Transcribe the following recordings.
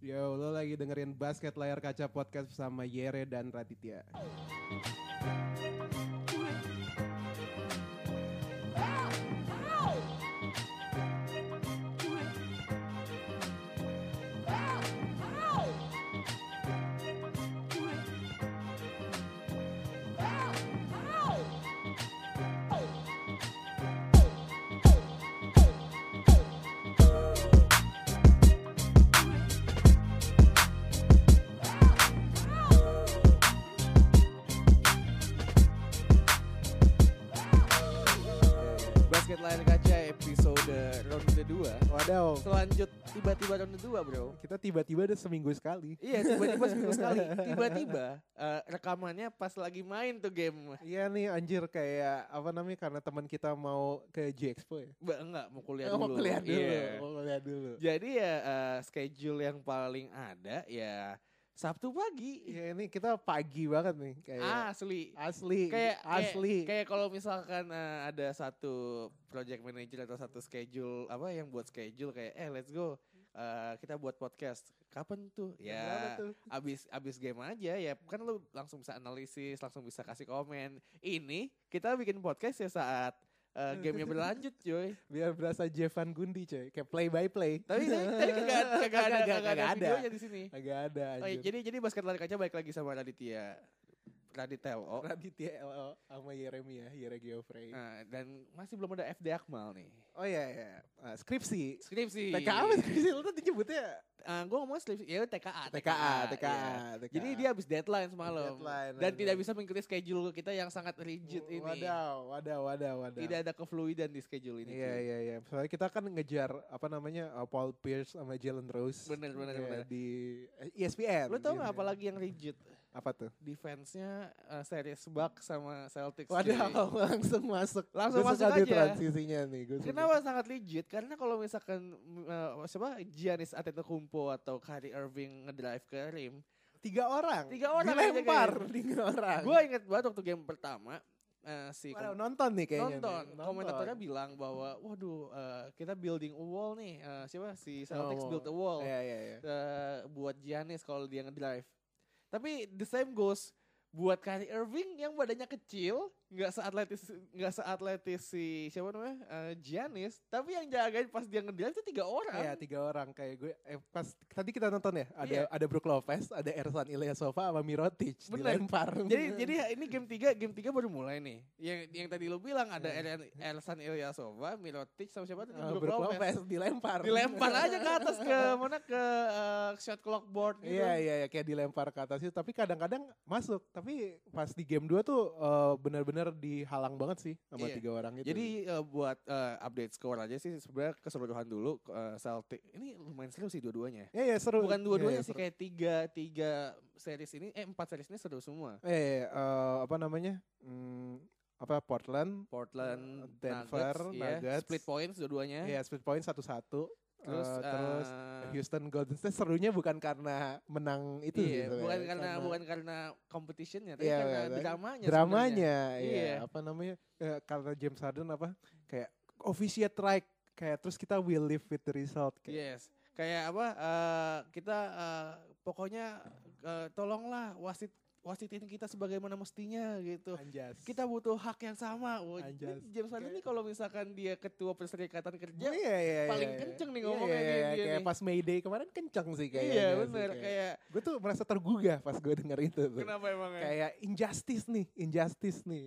Yo, lo lagi dengerin basket layar kaca podcast bersama Yere dan Raditya. 2 bro kita tiba-tiba udah seminggu sekali. Iya tiba-tiba seminggu sekali Tiba-tiba eh, rekamannya pas lagi main tuh game Iya nih anjir kayak apa namanya karena teman kita mau ke G Expo ya. Ba, Enggak mau kuliah Oh, dulu mau kuliah dulu, Iya. mau kuliah dulu. Jadi ya eh, schedule yang paling ada ya Sabtu pagi Ya ini kita pagi banget nih kayak Asli asli, kayak asli. kayak, kayak kalau misalkan eh, ada satu project manager atau satu schedule apa yang buat schedule kayak eh let's go eh, kita buat podcast kapan tuh? Ya tuh? abis abis game aja ya. Kan lu langsung bisa analisis langsung bisa kasih komen. Ini kita bikin podcast ya saat eh, gamenya berlanjut cuy. Biar berasa Jevan Gundi coy, kayak play by play. tapi tapi, kagak kagak ada Kagak, kagak ada kagak ada. videonya di sini. Agak ada Oh, iya, jadi jadi basket lari kaca baik lagi sama Raditya Raditel oh. Raditya LO sama Yeremia, Yere Geoffrey. Nah, dan masih belum ada FD Akmal nih. Oh iya iya, Ah, skripsi. Skripsi. TK apa skripsi? Lu tadi nyebutnya Uh, gue ngomong skripsi, ya TKA. TKA, TKA, iya. TKA. Jadi dia habis deadline semalam. Deadline, dan tidak bisa mengikuti schedule kita yang sangat rigid ini. Wadaw, wadaw, wadaw, wadaw. Tidak ada kefluidan di schedule ini. Iya iya iya. Soalnya kita kan ngejar apa namanya uh, Paul Pierce sama Jalen Rose. Bener, bener, Iya, bener. Di eh, ESPN. Lu tau gak Iya. apa lagi yang rigid? Apa tuh? Defense-nya uh, series Bucks sama Celtics. Wadaw, cuy. langsung masuk. Langsung Gua masuk suka aja. transisinya nih. Gua suka. Kenapa sangat legit? Karena kalau misalkan uh, siapa Giannis Antetokounmpo atau Kyrie Irving ngedrive ke rim, Tiga orang. Tiga orang Dilempar tiga orang. gue inget banget waktu game pertama uh, si kom- nonton nih kayaknya. nonton, nih. komentatornya bilang bahwa waduh uh, kita building a wall nih, uh, siapa si Celtics Oh, build a wall Iya iya iya. uh, buat Giannis kalau dia ngedrive. Tapi the same goes buat Kyrie Irving yang badannya kecil, nggak seatletis nggak seatletis si siapa namanya uh, Giannis, tapi yang jagain pas dia ngedrive itu tiga orang. Iya tiga orang kayak gue eh, pas tadi kita nonton ya ada Iya. ada Brook Lopez ada Ersan Ilyasova sama Mirotic Bener. dilempar jadi jadi ini game 3 game 3 baru mulai nih. Yang yang tadi lu bilang ada Iya. Er- Ersan Ilyasova, Mirotic sama siapa tadi Ah, Brook Brook Lopez. Lopez dilempar Dilempar aja ke atas ke mana ke uh, shot clock board gitu. Iya iya iya kayak dilempar ke atas itu tapi kadang-kadang masuk tapi pas di game 2 tuh eh, benar-benar dihalang banget sih sama Iya. tiga orang itu. Jadi uh, buat uh, update skor aja sih sebenarnya keseluruhan dulu uh, Celtic. Ini lumayan seru sih dua-duanya. ya ya seru. Bukan Iya, dua-duanya iya, sih seru. kayak tiga tiga series ini eh empat series ini seru semua. Eh, eh, eh, apa namanya? Hmm, apa Portland, Portland, Denver, Nuggets, iya. Nuggets. split points dua-duanya. ya split point satu-satu. Terus, Eh, terus uh, Houston Golden State serunya bukan karena menang itu iya, gitu bukan ya, karena bukan karena competitionnya, tapi Iya, karena iya, iya. dramanya. sebenarnya. dramanya Iya. ya apa namanya eh, karena James Harden apa kayak officiate right kayak terus kita will live with the result kayak Yes, kayak apa? eh, kita eh, pokoknya eh, tolonglah wasit wasitin kita sebagaimana mestinya gitu. anjas Kita butuh hak yang sama. Ini Anjas. James Harden ini kalau misalkan dia ketua perserikatan kerja, iya, iya, paling iya, kenceng nih iya, ngomongnya iya, iya, dia kayak nih. pas Mayday kemarin kenceng sih kayaknya iya sih, bener kayak. kayak gue tuh merasa tergugah pas gue denger itu tuh. kenapa emangnya? kayak injustice nih injustice nih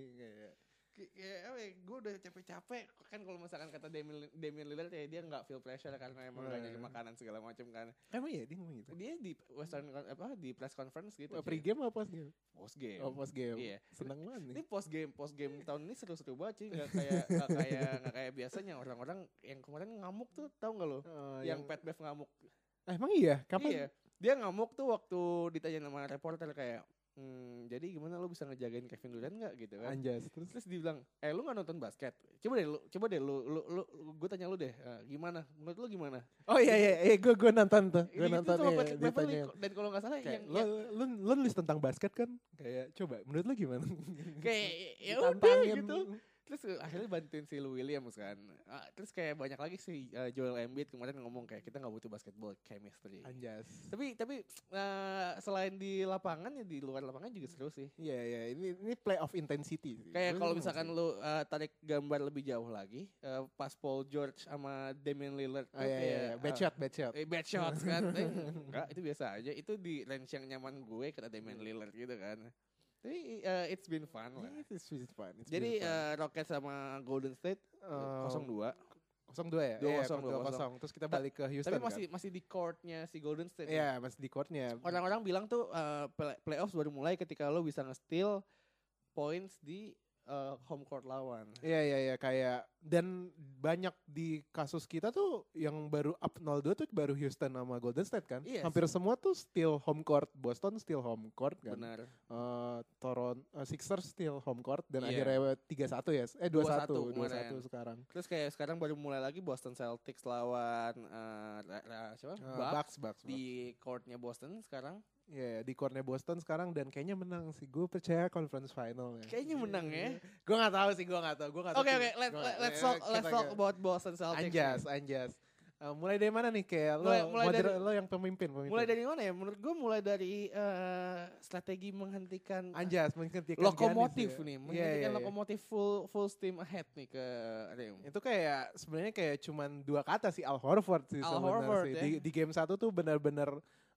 kayak apa ya, gue udah capek-capek kan kalau misalkan kata Damian, Damian Lillard ya dia nggak feel pressure karena emang gak nyari Hmm. makanan segala macam kan. emang iya dia ngomong gitu Dia di Western apa di press conference gitu. pre game apa post game post game. oh post game Iya. seneng banget nih Ini post game, post game tahun ini seru-seru banget sih, nggak kayak nggak kayak nggak kayak biasanya orang-orang yang kemarin ngamuk tuh, tahu nggak lo? Oh, yang Pat Bev ngamuk. Ah, emang iya kapan Iya, dia ngamuk tuh waktu ditanya sama reporter kayak, hmm, jadi gimana lo bisa ngejagain Kevin Durant nggak gitu kan? anjas terus Terus dibilang, eh lu nggak nonton basket? Coba deh lu, coba deh lu, lu, lu, gue tanya lu deh, eh, gimana? Menurut lu gimana? oh iya iya iya gue gue nonton tuh gue Ini nonton itu sama ya ditanya dan kalau nggak salah kayak yang, lo yang lo lo nulis tentang basket kan kayak coba menurut lo gimana kayak ya udah gitu. Terus eh, akhirnya bantuin si Lou Williams kan. Ah, terus kayak banyak lagi si eh, Joel Embiid kemarin ngomong kayak kita nggak butuh basketball chemistry. Anjas. Tapi tapi eh, selain di lapangan ya di luar lapangan juga seru sih. Iya iya ini ini play of intensity. sih. Kayak kalau misalkan lu eh, tarik gambar lebih jauh lagi, eh, pas Paul George sama Damian Lillard Oh, iya, iya, kayak iya. bad shot bad shot. Eh, bad shots kan Eh, Enggak itu biasa aja Itu di range yang nyaman gue Kata Damian Lillard gitu kan Tapi uh, it's been fun lah It's, it's fun. It's Jadi been fun. uh, Rockets sama Golden State Eh, 0-2 kosong dua ya? dua Iya, kosong, dua dua kosong. Terus kita balik ke Houston Tapi masih kan? masih di courtnya si Golden State Iya masih di courtnya. Orang-orang bilang tuh uh, play- playoffs baru mulai ketika lo bisa nge-steal points di uh, home court lawan Iya iya iya kayak dan banyak di kasus kita tuh yang baru up 0-2 tuh baru Houston sama Golden State kan. Yes. Hampir semua tuh still home court. Boston still home court kan. Benar Eh, Toronto eh, Sixers still home court dan Iya. akhirnya 3-1 ya. Eh 2-1, 2-1 kemarin. 2-1 sekarang. Terus kayak sekarang baru mulai lagi Boston Celtics lawan uh, siapa? Eh, Bucks Bucks, Bucks, Bucks. di courtnya Boston sekarang. Iya, di courtnya Boston sekarang dan kayaknya menang sih. Gue percaya conference final ya. Kayaknya menang ya. Gue gak tahu sih, gue gak tahu. Gue gak tahu. Oke oke, let- let's talk let's talk about Boston Celtics. Anjas, nih. anjas. Eh, mulai dari mana nih kayak lo, Mulai- dari- lo yang pemimpin, pemimpin. Mulai dari mana ya? Menurut gue mulai dari eh, strategi menghentikan Anjas menghentikan lokomotif Giannis ya. nih, Iya, menghentikan iya, iya. lokomotif full full steam ahead nih ke rim. Itu kayak sebenarnya kayak cuman dua kata sih Al Horford sih Al Horford, sih. ya. Di, di game satu tuh benar-benar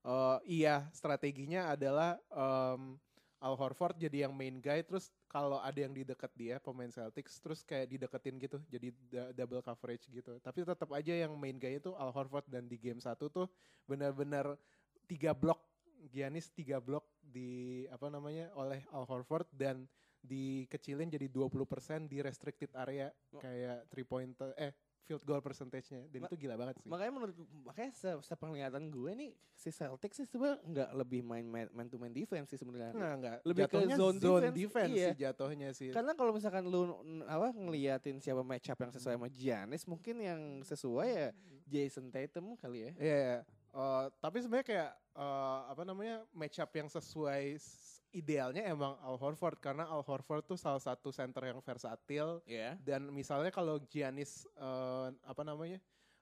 eh, iya strateginya adalah em, Al Horford jadi yang main guy terus kalau ada yang di dekat dia pemain Celtics terus kayak dideketin gitu jadi double coverage gitu. Tapi tetap aja yang main guy itu Al Horford dan di game satu tuh benar-benar tiga blok Giannis tiga blok di apa namanya oleh Al Horford dan dikecilin jadi 20% di restricted area Oh. kayak three pointer eh field goal percentage-nya dan Ma- itu gila banget sih. Makanya menurut makanya se sepenglihatan gue nih si Celtics sih sebenarnya nggak lebih main man, man to man defense sih sebenarnya. Enggak, enggak. Lebih ke zone zone, defense, defense, iya. sih jatuhnya sih. Karena kalau misalkan lu apa ngeliatin siapa match up yang sesuai sama Giannis, mungkin yang sesuai ya Jason Tatum kali ya. Iya, iya. Eh, tapi sebenarnya kayak eh, apa namanya match up yang sesuai idealnya emang Al Horford karena Al Horford tuh salah satu center yang versatil Iya. dan misalnya kalau Giannis eh, apa namanya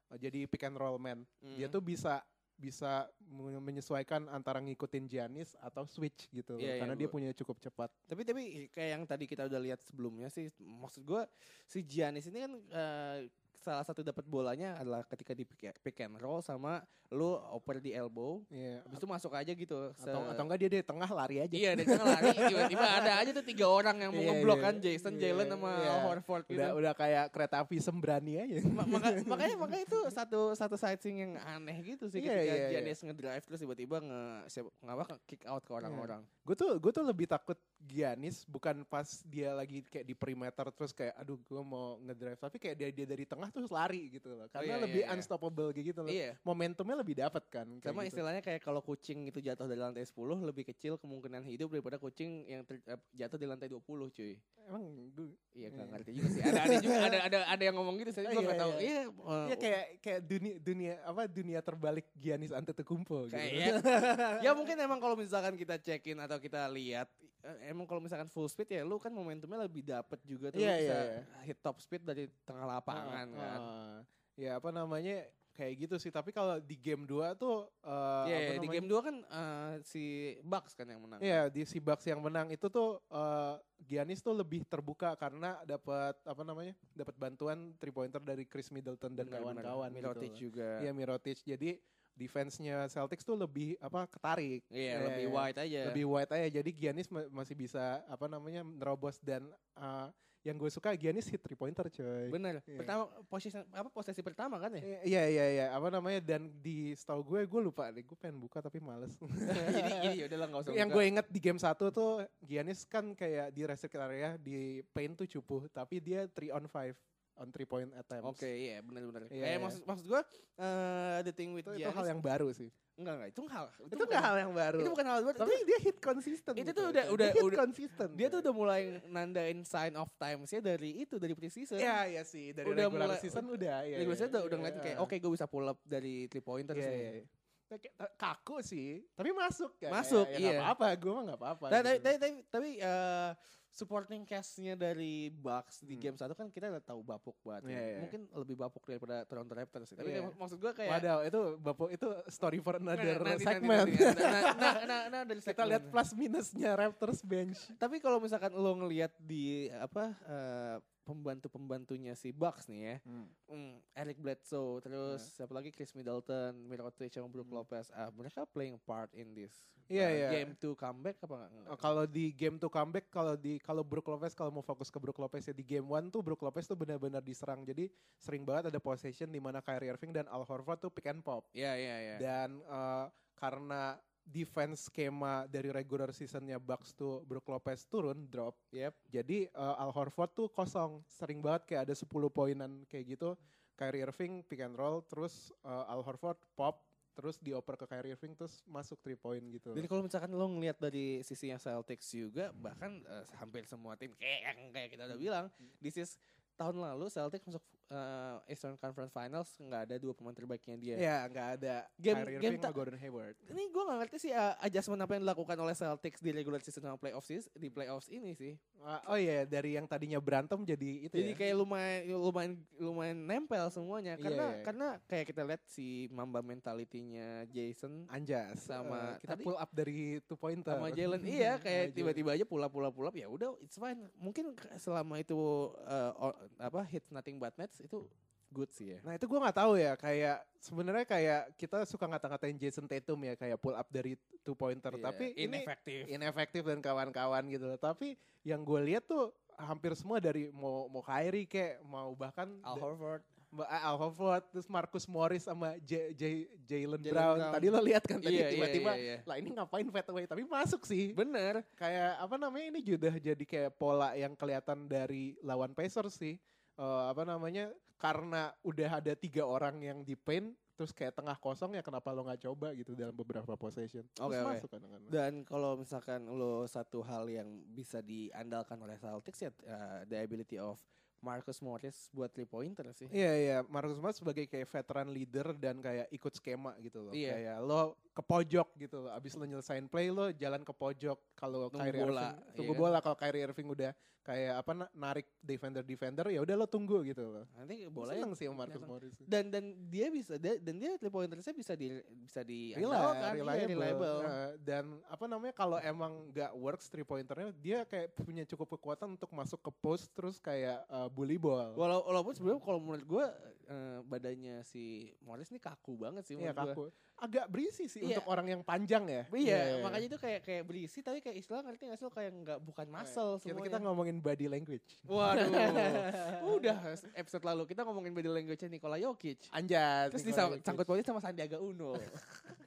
eh, jadi pick and roll man dia Mm. tuh bisa bisa men- menyesuaikan antara ngikutin Giannis atau switch gitu iya, karena dia gua- punya cukup cepat. Tapi tapi kayak yang tadi kita udah lihat sebelumnya sih, maksud gue si Giannis ini kan eh, salah satu dapat bolanya adalah ketika di pick, pick and roll sama lu oper di elbow, Iya. habis itu masuk aja gitu. Se- Atau atau enggak dia di tengah lari aja. Iya, dia tengah lari tiba-tiba ada aja tuh tiga orang yang mau Iya, ngeblok iya. kan Jason, Iya, Jalen sama. Al Horford gitu. Udah udah kayak kereta api sembrani aja. Ma- maka- makanya makanya itu satu satu sightseeing yang aneh gitu sih Iya, ketika iya, iya. Giannis ngedrive terus tiba-tiba nge siapa ngapa kick out ke orang-orang. Gue tuh gue tuh lebih takut Giannis bukan pas dia lagi kayak di perimeter terus kayak aduh gue mau ngedrive tapi kayak dia dia dari tengah terus lari gitu loh karena iya, lebih iya, iya. unstoppable gitu loh Iya. momentumnya lebih dapat kan kayak Sama gitu. istilahnya kayak kalau kucing itu jatuh dari lantai 10 lebih kecil kemungkinan hidup daripada kucing yang ter- eh, jatuh di lantai 20 cuy. emang gue Iya Iya. gak ngerti juga sih. Ada ada juga ada ada ada yang ngomong gitu saya Oh, juga iya, nggak tahu. iya. Iya. eh, ya kayak kayak dunia dunia apa dunia terbalik Giannis Antetokounmpo gitu Kayaknya. ya mungkin emang kalau misalkan kita cekin atau kita lihat eh, emang kalau misalkan full speed ya lu kan momentumnya lebih dapet juga tuh lu bisa iya, hit top speed dari tengah lapangan Ah, kan. ah. ya apa namanya kayak gitu sih tapi kalau di game 2 tuh eh, Iya, apa iya, di namanya? game 2 kan eh, si Bucks kan yang menang. Iya di si Bucks yang menang itu tuh eh, Giannis tuh lebih terbuka karena dapat apa namanya dapat bantuan three pointer dari Chris Middleton dan kawan-kawan Mirotic gitu. juga. Iya Mirotic jadi defense-nya Celtics tuh lebih apa ketarik. Iya, Iya, lebih wide aja. Lebih wide aja jadi Giannis ma- masih bisa apa namanya nerobos dan eh, yang gue suka Giannis hit three pointer coy. Bener. Iya. Pertama posisi apa posisi pertama kan ya? Iya iya iya apa namanya dan di setahu gue gue lupa deh gue pengen buka tapi males. jadi ya udahlah enggak usah. yang gue inget di game 1 tuh Giannis kan kayak di restricted area di paint tuh cupuh tapi dia 3 on 5 on 3 point attempts. Oke, iya benar-benar. Iya, Kayak iya. maksud maksud gue eh the thing with Itu, itu Giannis hal yang baru sih. enggak enggak itu hal Itu, bukan- nggak hal yang baru. Itu bukan hal baru. tapi itu, dia hit konsisten. itu gitu. tuh udah- Dia udah- hit udah- konsisten. dia tuh udah mulai nandain sign of times ya dari itu dari preseason. Iya iya sih dari Udah regular mulai- season udah ya. Jadi biasanya udah udah ngeliatin kayak oke gue bisa pull up dari three pointer Iya sih. iya. iya. Kaku sih, tapi masuk kan. Masuk, ya, iya. Ya, gak apa-apa, gue mah gak apa-apa. Tapi tapi gitu. tapi, tapi, tapi, eh, supporting cast-nya dari Bucks di Hmm. game satu kan kita udah tahu bapuk banget. Ya. iya. Mungkin lebih bapuk daripada Toronto Raptors. Tapi Iya. kayak- maksud gue kayak Waduh, itu bapak itu story for Nah, another nanti, nanti, segment. nanti, nanti. Nah, nah, nah, nah, dari Kita lihat plus minusnya Raptors bench. Tapi kalau misalkan lo ngelihat di apa eh, pembantu-pembantunya si Bucks nih ya. Hmm, Eric Bledsoe, terus siapa lagi Chris Middleton, Mirotic sama Brook Hmm. Lopez. Ah, mereka playing part in this. Iya, uh, iya. Game to comeback apa enggak? Oh, kalau di game to comeback kalau di kalau Brook Lopez kalau mau fokus ke Brook Lopez ya di game one tuh Brook Lopez tuh benar-benar diserang jadi sering banget ada possession di mana Kyrie Irving dan Al Horford tuh pick and pop Iya, iya, iya. dan eh, karena defense skema dari regular seasonnya Bucks tuh Brook Lopez turun drop Yep. jadi eh, Al Horford tuh kosong. Sering banget kayak ada 10 poinan kayak gitu. Kyrie Irving pick and roll terus eh, Al Horford pop terus dioper ke Kyrie Irving terus masuk 3 point gitu. Jadi kalau misalkan lo ngelihat dari sisinya Celtics juga, bahkan eh, hampir semua tim kayak yang kayak kita udah bilang, this is tahun lalu Celtics masuk eh, Eastern Conference Finals nggak ada dua pemain terbaiknya dia. Ya nggak ada Game- Kyrie game sama Gordon Hayward. Ini gue gak ngerti sih uh, adjustment apa yang dilakukan oleh Celtics di regular season sama playoffs sih, di playoffs ini sih. Ah, oh iya dari yang tadinya berantem jadi itu Jadi ya. kayak lumayan lumayan lumayan nempel semuanya Iya, karena iya. karena kayak kita lihat si Mamba mentalitinya Jason Anjas sama Eh, kita tadi- pull up dari two pointer sama Jalen iya kayak tiba-tiba aja pull up pull up pull up ya udah it's fine. Mungkin selama itu uh, apa hits nothing but nets itu good sih ya. Nah itu gue nggak tahu ya kayak sebenarnya kayak kita suka ngata-ngatain Jason Tatum ya kayak pull up dari two pointer Iya, tapi ini inefektif. inefektif dan kawan-kawan gitu loh. Tapi yang gue lihat tuh hampir semua dari mau mau Kyrie kayak mau bahkan Al Horford. Al Horford terus Marcus Morris sama J- J- Jalen Brown. Brown. Tadi lo lihat kan tadi Iya, iya, tiba-tiba iya, iya. lah ini ngapain fade away tapi masuk sih. Bener. kayak apa namanya ini juga jadi kayak pola yang kelihatan dari lawan Pacers sih. Eh, apa namanya karena udah ada tiga orang yang di paint terus kayak tengah kosong ya kenapa lo nggak coba gitu dalam beberapa possession Oke, terus masuk kadang-kadang. Dan kalau misalkan lo satu hal yang bisa diandalkan oleh Celtics ya uh, the ability of Marcus Morris buat three pointer sih. Iya iya Marcus Smart sebagai kayak veteran leader dan kayak ikut skema gitu loh. Iya. Kayak lo ke pojok gitu loh. Abis lo nyelesain play lo jalan ke pojok kalau Kyrie bola, Irving tunggu kan? bola kalau Kyrie Irving udah kayak apa na- narik defender defender ya udah lo tunggu gitu loh. Nanti bolanya seneng sih Marcus datang. Morris. dan dan dia bisa dia, dan dia three pointersnya bisa di bisa di Rela- iya, reliable, reliable. Nah, dan apa namanya kalau emang nggak works three pointernya dia kayak punya cukup kekuatan untuk masuk ke post terus kayak uh, bully ball. Walau, walaupun sebenarnya kalau menurut gue eh, badannya si Morris ini kaku banget sih Iya menurut gua. kaku. Agak berisi sih Iya. untuk orang yang panjang ya. Iya, makanya itu kayak kayak berisi tapi kayak istilah ngerti nggak sih lo kayak nggak bukan muscle kita, semuanya. kita ngomongin body language. Waduh. Udah episode lalu kita ngomongin body language Nikola Jokic. Anjas. Terus disangkut politik sama Sandiaga Uno.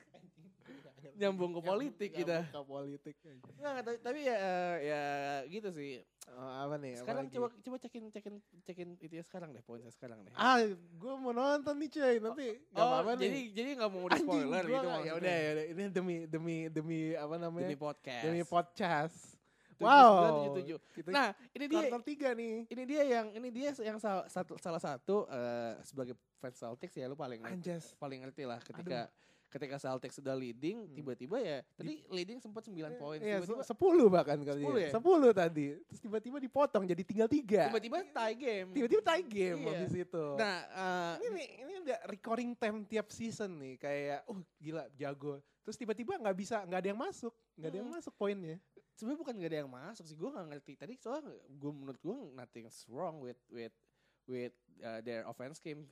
Nyambung ke politik kita. Nyambung Ke politik. Nggak, nggak, tapi, tapi ya eh, ya gitu sih. Oh, apa nih? Sekarang coba coba cekin cekin cekin itu ya sekarang deh poinnya sekarang deh. Ah, gue mau nonton nih cuy. Nanti oh, apa-apa jadi nih. jadi nggak mau di spoiler gitu maksudnya. Ya udah ya udah. Ini demi demi demi apa namanya? Demi podcast. Demi podcast. 79, Wow. 77. Kita Nah, ini dia quarter tiga nih. ini dia yang ini dia yang salah satu salah satu eh, sebagai fans Celtics ya lu paling Anjas. paling ngerti lah ketika ketika Celtics sudah leading Hmm. tiba-tiba ya tadi leading sempat 9 poin Iya, tiba-tiba se- sepuluh bahkan kali 10 ya? Sepuluh tadi. Terus tiba-tiba dipotong jadi tinggal tiga. tiba-tiba tie game. Tiba-tiba tie game Iya. habis itu. Nah, eh, ini ini udah recurring time tiap season nih kayak oh gila jago. Terus tiba-tiba nggak bisa nggak ada yang masuk, nggak ada yang Hmm. masuk poinnya. sebenarnya bukan gak ada yang masuk sih gue gak ngerti tadi soalnya gue menurut gue nothing's wrong with with with uh, their offense game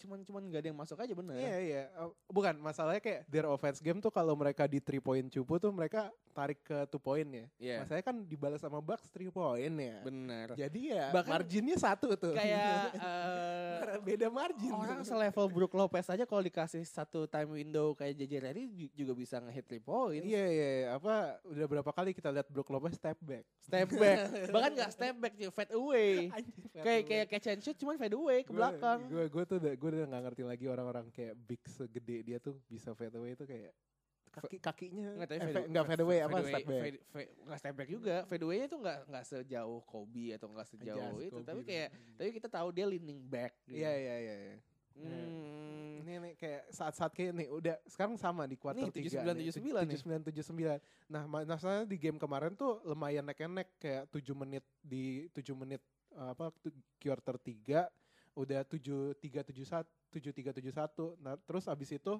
cuman cuman gak ada yang masuk aja bener Iya iya. Uh, bukan masalahnya kayak their offense game tuh kalau mereka di three point cupu tuh mereka tarik ke two point ya. Iya, Masalahnya kan dibalas sama Bucks three point ya. bener Jadi ya Bahkan marginnya satu tuh. kayak eh, beda margin. orang selevel Brook Lopez aja kalau dikasih satu time window kayak JJ Redick ju- juga bisa nge-hit three point Iya iya iya. apa udah berapa kali kita lihat Brook Lopez step back. step back bahkan gak step back sih fade away kayak kayak catch and shoot cuman fade away ke belakang Gue gue tuh gue udah nggak ngerti lagi orang-orang kayak big segede dia tuh bisa fade away itu kayak kaki kakinya Nggak, tapi eh, fade- fa- nggak fade away apa fade step back. fade- fade- nggak step back juga. Fade away-nya tuh nggak nggak sejauh Kobe atau nggak sejauh itu. Kobe Tapi kayak tapi kita tahu dia leaning back. gitu. Iya iya iya. iya. Hmm. Ini nih kayak saat-saat kayak nih udah sekarang sama di kuarter Nih, 3 79, 79 nih. 79 79. Nah, ma- masalahnya di game kemarin tuh lumayan neck-and-neck kayak 7 menit di 7 menit uh, apa quarter 3 udah 7 3 71 7 3 71. Nah, terus abis itu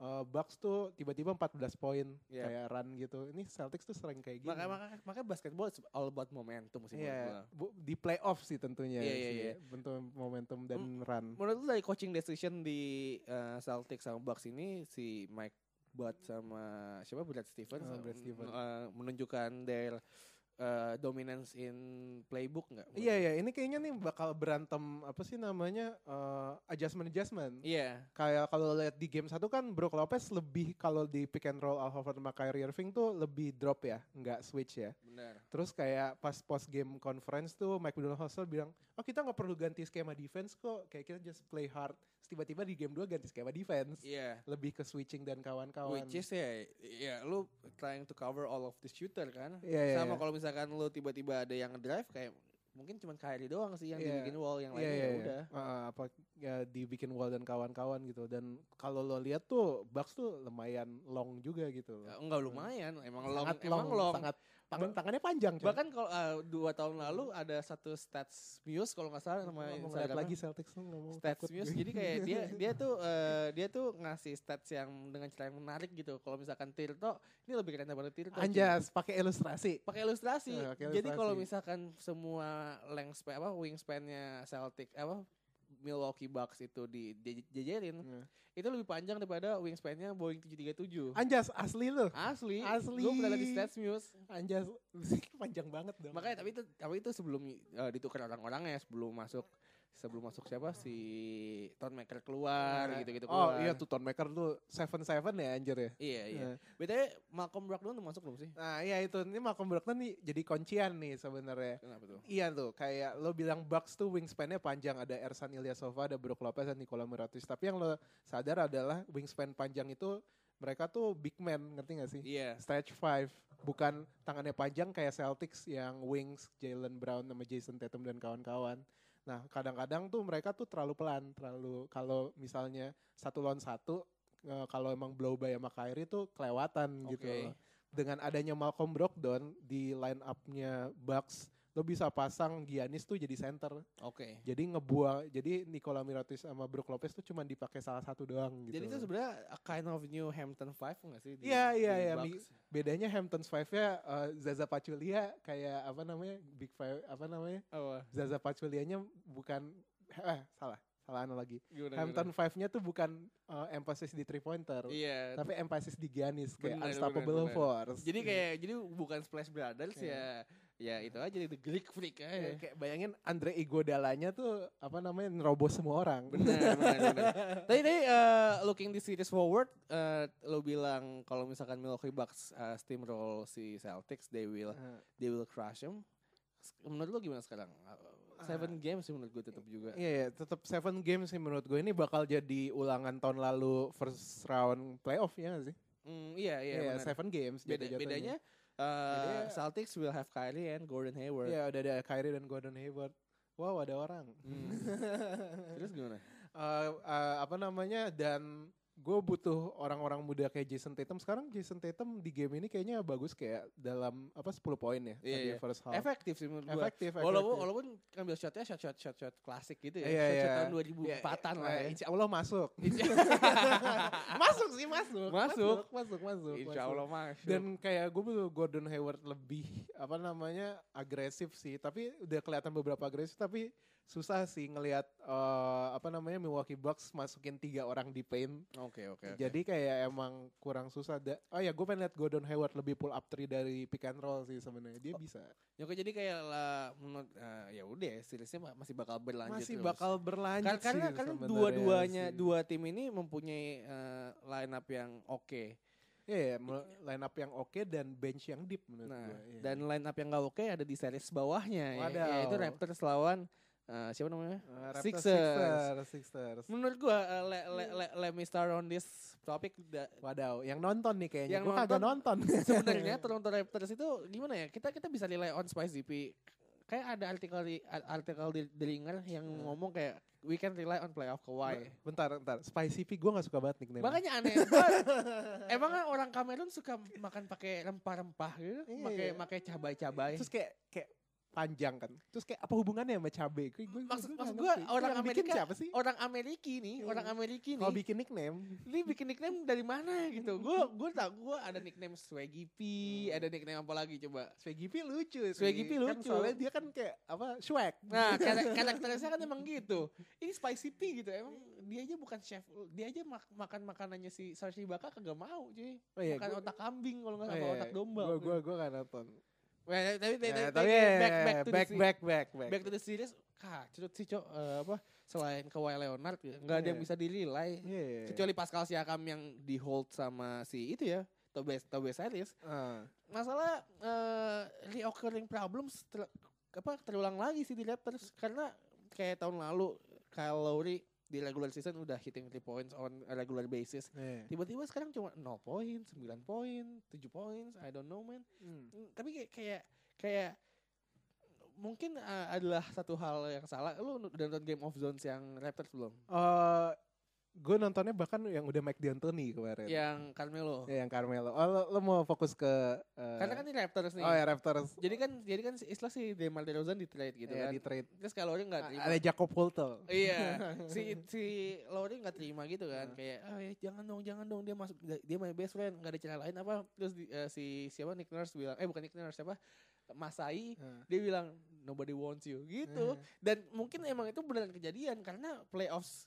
uh, Bucks tuh tiba-tiba 14 poin Iya. kayak run gitu. Ini Celtics tuh sering kayak gini. Makanya makanya makanya basketball is all about momentum sih menurut Iya, bu- di playoff sih tentunya Iya, iya, sih, iya. bentuk momentum dan run. Menurut lu dari coaching decision di uh, Celtics sama Bucks ini si Mike Butt sama siapa Brad Stevens, Oh, Brad Stevens. uh, menunjukkan their uh, dominance in playbook nggak? Iya lu? ya, ini kayaknya nih bakal berantem apa sih namanya uh, adjustment adjustment. Iya. Kayak kalau lihat di game satu kan Brook Lopez lebih kalau di pick and roll Al Horford sama Kyrie Irving tuh lebih drop ya, nggak switch ya. Benar. Terus kayak pas post game conference tuh Mike Budenholzer bilang, oh kita nggak perlu ganti skema defense kok, kayak kita just play hard. Tiba-tiba di game 2 ganti skema defense. Iya. Lebih ke switching dan kawan-kawan. Which is ya, ya lu trying to cover all of the shooter kan. Iya, iya, Sama iya. kalau misalkan lu tiba-tiba ada yang drive kayak mungkin cuma Kyrie doang sih yang Iya. dibikin wall yang Iya, lainnya iya, ya iya. udah. Ah, apa ya dibikin wall dan kawan-kawan gitu dan kalau lo lihat tuh Bucks tuh lumayan long juga gitu loh. Ya, Enggak lumayan, emang long, sangat emang long. sangat tangan tangannya panjang. coy. Bahkan kalau uh, dua tahun lalu ada satu stats Muse kalau nggak salah ngeliat Instagramnya. lagi Celtics mau Stats takut Muse gue. jadi kayak dia dia tuh eh, dia tuh ngasih stats yang dengan cara yang menarik gitu. Kalau misalkan Tirto ini lebih keren daripada Tirto. Anjas pakai ilustrasi. pakai ilustrasi. Eh, pakai Jadi kalau ilustrasi. misalkan semua length apa wingspan-nya Celtic apa Milwaukee Bucks itu di di- dijajarin Hmm. itu lebih panjang daripada wingspan-nya Boeing 737. Anjas asli lu. Asli, Asli. Gue pernah di Stats Muse. Anjas panjang banget dong. Makanya tapi itu tapi itu sebelum eh, ditukar orang-orangnya sebelum masuk sebelum masuk siapa si Ton Maker keluar Nah, gitu-gitu Oh keluar. iya tuh Ton Maker tuh seven seven ya anjir ya. Iya iya. Nah. BTW Malcolm Brogdon tuh masuk belum sih? Nah iya itu ini Malcolm Brogdon nih jadi kuncian nih sebenarnya. Kenapa tuh? Iya tuh kayak lo bilang Bucks tuh wingspan-nya panjang ada Ersan Ilyasova, ada Brook Lopez dan Nikola Mirotic. Tapi yang lo sadar adalah wingspan panjang itu mereka tuh big man, ngerti gak sih? Iya. Stretch five, bukan tangannya panjang kayak Celtics yang wings Jalen Brown sama Jason Tatum dan kawan-kawan. Nah kadang-kadang tuh mereka tuh terlalu pelan, terlalu kalau misalnya satu lawan satu, eh, kalau emang blow by sama Kyrie tuh kelewatan gitu. Oke. loh. Dengan adanya Malcolm Brogdon di line up-nya Bucks, lo bisa pasang Giannis tuh jadi center. Oke. Jadi ngebuang, jadi Nikola Mirotic sama Brook Lopez tuh cuman dipakai salah satu doang gitu. Jadi itu sebenarnya a kind of new Hampton Five nggak sih? Iya iya iya. Bedanya Hamptons Five-nya eh, Zaza Pachulia kayak apa namanya Big Five apa namanya Apa? Zaza Pachulianya bukan eh salah salah lagi. Gimana, Hampton Five-nya tuh bukan eh, emphasis di three pointer? Iya. tapi emphasis di Giannis kayak Bener, unstoppable bener, bener. force. Jadi kayak jadi bukan Splash Brothers Iya. ya ya itu aja the Greek freak Kayak, aja. kayak bayangin Andre Iguodalanya tuh apa namanya nerobos semua orang. Benar, benar, benar. Tadi tadi eh, looking di series forward, eh, lo bilang kalau misalkan Milwaukee Bucks eh, steamroll si Celtics, they will Eh, they will crush them. Menurut lo gimana sekarang? Seven games sih menurut gue tetap juga. Iya, iya, tetap seven games sih menurut gue ini bakal jadi ulangan tahun lalu first round playoff ya nggak sih? Hmm, iya iya. Iya, benar. seven games. Beda, jatuh-jatuhnya. bedanya eh, Bedanya- Celtics will have Kyrie and Gordon Hayward. Iya, udah ada Kyrie dan Gordon Hayward. Wow, ada orang. Hmm. Terus gimana? Eh, eh, apa namanya dan gue butuh orang-orang muda kayak Jason Tatum. Sekarang Jason Tatum di game ini kayaknya bagus kayak dalam apa 10 poin ya Iya, tadi iya. first half. Efektif sih menurut gue. Efektif, Walaupun walaupun ngambil shotnya shot shot shot shot klasik gitu ya. Iya, shot, iya. shot tahun Ya, 2004-an lah eh, ya. Insya Allah masuk. masuk sih masuk. Masuk. Masuk, masuk. Insya masuk. Allah masuk. Dan kayak gue butuh Gordon Hayward lebih apa namanya agresif sih, tapi udah kelihatan beberapa agresif, tapi susah sih ngelihat eh, apa namanya Milwaukee Bucks masukin tiga orang di paint. Oke oke. oke. Jadi kayak emang kurang susah. Da oh ya gue pengen lihat Gordon Hayward lebih pull up three dari pick and roll sih sebenarnya. Dia bisa. Ya, oke, jadi kayak lah menurut eh, ya udah ya, seriesnya ma- masih bakal berlanjut Masih terus. bakal berlanjut Kar- karena sih karena dua-duanya dua tim ini mempunyai eh, line up yang oke. Iya, yeah, line up yang oke dan bench yang deep menurut Nah, gue. iya. dan line up yang gak oke ada di series bawahnya ya, Wadaw. yaitu Raptors lawan eh, siapa namanya? Raptors, Sixers. Sixers, Sixers. Menurut gua eh, le, le, le, let me start on this topic da- Wadaw, yang nonton nih kayaknya. Yang Gue kagak nonton. sebenarnya Toronto Raptors itu gimana ya? Kita kita bisa rely on Spice DP kayak ada artikel di artikel di The Ringer yang Hmm. ngomong kayak we can rely on playoff Kawhi. Bentar, bentar. Spicy P gue gak suka banget nickname. Makanya aneh. Gua- Emang orang Kamerun suka makan pakai rempah-rempah gitu, Iya, pakai iya. pakai cabai-cabai. Terus kayak kayak panjang kan. Terus kayak apa hubungannya sama cabe? Gue, gue, Maksud- gue maksud ngerti. orang Yang bikin Amerika- siapa sih? Orang Amerika nih, Iya. orang Amerika Kalau nih. bikin nickname. Ini bikin nickname dari mana gitu? Gue gue tak gue ada nickname Swaggy P, Hmm. ada nickname apa lagi coba? Swaggy P lucu sih. Swaggy P Kan lucu. soalnya dia kan kayak apa? Swag. Nah, karak- karakternya kan emang gitu. Ini Spicy P gitu. Emang dia aja bukan chef. Dia aja mak- makan makanannya si Sarsi Baka kagak mau, cuy. Oh iya, makan gua- otak kambing kalau nggak oh sama iya, otak domba. Gue gue gue gak nonton. Wah, tapi, tapi, Ya, tapi, tapi back, back, to back the back back back back. to the series. Kacrut sih, Cok. Eh, apa selain Kawhi Leonard ya, nggak ada yang Iya. bisa dinilai. Iya. Kecuali Pascal Siakam yang di hold sama si itu ya, Tobias Tobias Harris. Ah. Masalah eh reoccurring problems ter- apa terulang lagi sih di Raptors karena kayak tahun lalu Kyle Lowry di regular season udah hitting 3 points on a regular basis. Iya. Tiba-tiba sekarang cuma 0 poin, 9 poin, 7 points, I don't know man. Hmm, Tapi kayak kayak kayak mungkin uh, adalah satu hal yang salah. Lu udah nonton Game of Zones yang Raptors belum? Eh, gue nontonnya bahkan yang udah Mike D'Antoni kemarin. Yang Carmelo. Ya, yang Carmelo. Oh, lo, lo mau fokus ke eh, Karena kan ini Raptors nih. Oh ya Raptors. Jadi kan jadi kan istilah si DeMar DeRozan di trade gitu ya, kan. di trade. Terus kalau dia nggak terima. Ada Jacob Poeltl. Iya, si si Lowry nggak terima gitu kan, kayak ah ya, jangan dong, jangan dong dia masuk dia my best friend, nggak ada cara lain apa? Terus di- eh, si siapa Nick Nurse bilang, eh bukan Nick Nurse siapa? Masai Nah. dia bilang nobody wants you gitu. Dan mungkin emang itu beneran kejadian karena playoffs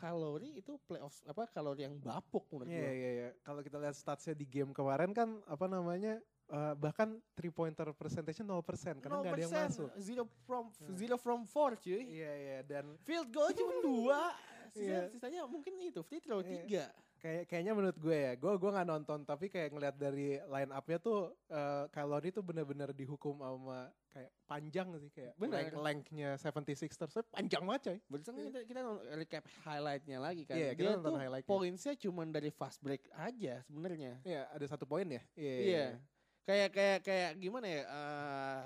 kalori itu playoffs apa kalori yang bapuk menurut Iya gua. iya iya. Kalau kita lihat statsnya di game kemarin kan apa namanya eh, bahkan three pointer percentage 0% karena nggak ada yang 0%, masuk. Zero from Hmm. zero from four cuy. Iya iya dan Field goal cuma dua. Sisa, Iya. Sisanya mungkin itu free throw Iya. tiga. kayak kayaknya menurut gue ya, gue gue nggak nonton tapi kayak ngeliat dari line upnya tuh uh, Kalori tuh bener-bener dihukum sama kayak panjang sih kayak Bener. length lengthnya 76ers Soalnya panjang banget coy. Barusan kan kita, kita recap highlightnya lagi kan. Iya, kita Dia nonton tuh highlightnya. pointsnya cuma dari fast break aja sebenarnya. Iya ada satu poin ya. Iya. Iya. Kayak kayak kayak gimana ya? eh,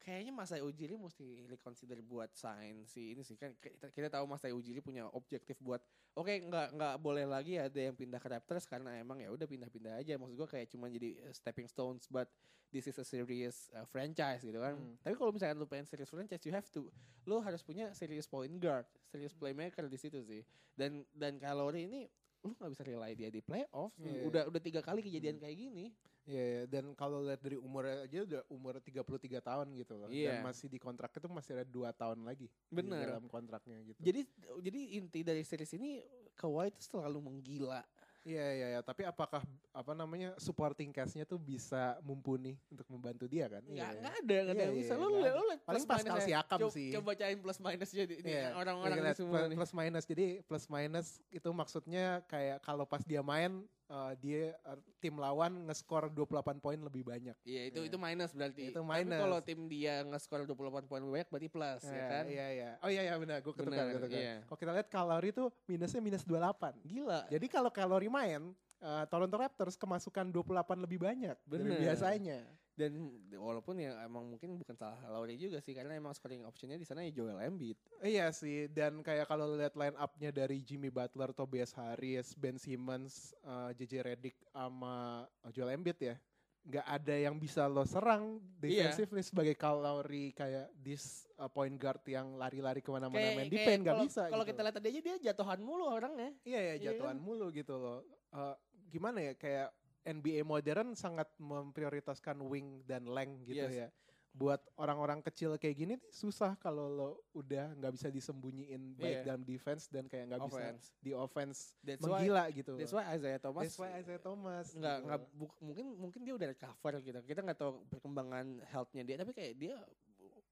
kayaknya Mas Ujiri mesti reconsider buat sign si ini sih. Kan kita, kita tahu Mas Ujiri punya objektif buat oke nggak nggak boleh lagi ada yang pindah ke Raptors karena emang ya udah pindah-pindah aja. Maksud gua kayak cuma jadi uh, stepping stones but this is a serious uh, franchise gitu kan. Hmm. tapi kalau misalkan lu pengen serious franchise you have to lu harus punya serious point guard serious playmaker di situ sih. Dan dan kalori ini lu nggak bisa rely dia di playoffs. Iya. udah udah tiga kali kejadian kayak gini Iya, iya. dan kalau lihat dari umurnya aja udah umur 33 tahun gitu loh. Iya. Dan masih di kontrak itu masih ada dua tahun lagi. di Bener. dalam kontraknya gitu. Jadi jadi inti dari series ini Kawhi itu selalu menggila. Iya iya iya, tapi apakah apa namanya supporting cast-nya tuh bisa mumpuni untuk membantu dia kan? Iya, nggak ada, nggak ada Iya, yang iya, bisa. Lu nggak lihat, ada. lu Paling plus Pascal minusnya. Siakam Coba- sih. Coba bacain plus minus jadi ini Iya, orang-orang iya, ini lihat semua plus, nih. plus minus. Jadi plus minus itu maksudnya kayak kalau pas dia main eh, dia eh, tim lawan ngeskor 28 poin lebih banyak. Iya, itu Iya. itu minus berarti. Itu Tapi minus. kalau tim dia nge-score 28 poin lebih banyak berarti plus ya Iya, kan? Iya iya. Oh iya iya benar, gue ketukar Benar, ketukar. iya. Kalau kita lihat kalori tuh minusnya minus 28. Gila. Jadi kalau kalori main eh, Toronto Raptors kemasukan 28 lebih banyak dari Bener. biasanya. Dan walaupun ya emang mungkin bukan salah Lowry juga sih karena emang scoring optionnya di sana ya Joel Embiid. Iya sih, dan kayak kalau lihat line up-nya dari Jimmy Butler, Tobias Harris, Ben Simmons, uh, JJ Redick sama Joel Embiid ya, nggak ada yang bisa lo serang Iya. defensively sebagai Kyle Lowry kayak this uh, point guard yang lari-lari ke mana-mana main defend nggak bisa. Kalau gitu. kita lihat tadi aja dia jatuhan mulu orangnya. Iya ya jatuhan kan? mulu gitu loh. Uh, gimana ya kayak NBA modern sangat memprioritaskan wing dan length gitu Yes. ya. Buat orang-orang kecil kayak gini nih susah kalau lo udah nggak bisa disembunyiin baik Iya. dalam defense dan kayak nggak bisa di offense That's why, menggila gitu. that's why Isaiah Thomas That's why Isaiah Thomas. nggak gitu nggak mungkin mungkin dia udah recover gitu kita nggak tahu perkembangan healthnya dia tapi kayak dia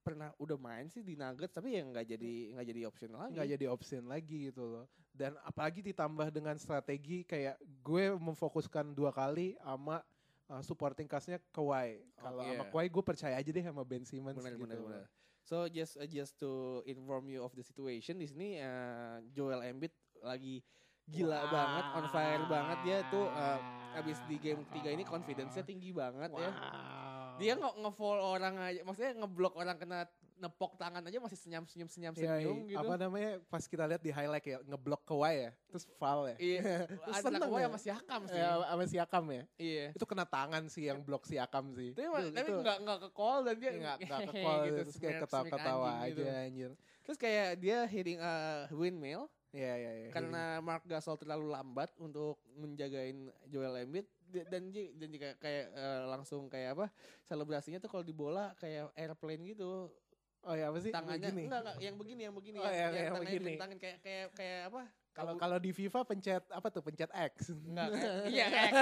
pernah udah main sih di Nuggets tapi ya nggak jadi nggak jadi option lagi nggak jadi option lagi gitu loh. Dan apalagi ditambah dengan strategi kayak gue memfokuskan dua kali sama uh, supporting castnya Kawhi. Kalau sama iya. Kawhi gue percaya aja deh sama Ben Simmons benar gitu. benar loh. benar so just uh, just to inform you of the situation di sini uh, Joel Embiid lagi gila Wah. banget on fire banget dia tuh uh, abis di game ketiga ini confidence-nya tinggi banget ya Wow. Dia nge nge-fall orang aja, maksudnya ngeblok orang kena nepok tangan aja masih senyum senyum senyum senyum iya. gitu. Apa namanya pas kita lihat di highlight ya ngeblok ke Y ya, terus foul ya. Iya, Terus ada seneng Kawhi ya. sama Siakam sih. Ya, sama si Akam ya. Iya. Itu kena tangan sih yang blok si Akam sih. Tapi, Itu- tapi nggak nggak ke call dan dia nggak nggak ke call gitu, terus kayak ketawa-ketawa smirk aja gitu. anjir. Terus kayak dia hitting a windmill Iya iya iya. karena Mark Gasol terlalu lambat untuk menjagain Joel Embiid dan dan juga kayak eh, langsung kayak apa selebrasinya tuh kalau di bola kayak airplane gitu Oh ya apa sih? tangannya Begini. enggak enggak yang begini yang begini Oh, yang- yang tangannya begini. dilintangin kayak kayak kayak apa Kalau kalau di FIFA pencet apa tuh? Pencet X. enggak iya X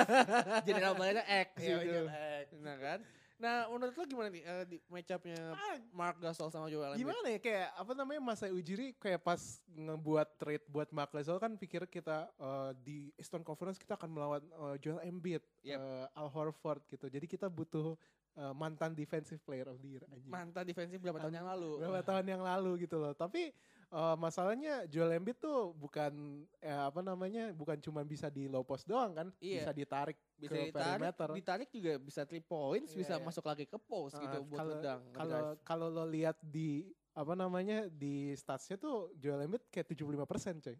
general balanya X Iya, gitu pencet X. nah kan nah menurut lo gimana nih eh, di match up-nya Ah, Mark Gasol sama Joel Embiid Gimana ya kayak apa namanya Masa Ujiri kayak pas ngebuat trade buat Mark Gasol kan pikir kita eh, di Eastern Conference kita akan melawan eh, Joel Embiid, Yep. eh, Al Horford gitu. Jadi kita butuh eh, mantan defensive player of the year anjing. mantan defensif berapa tahun yang lalu Berapa tahun yang lalu gitu loh. Tapi eh, masalahnya Joel Embiid tuh bukan eh, apa namanya bukan cuma bisa di low post doang kan, Iya. bisa ditarik bisa ke ditarik, perimeter. ditarik juga bisa three points, Iya, bisa iya. masuk lagi ke post gitu Ah, buat kalau- ngedang. Kalau kalau lo lihat di apa namanya di statsnya tuh Joel Embiid kayak 75% coy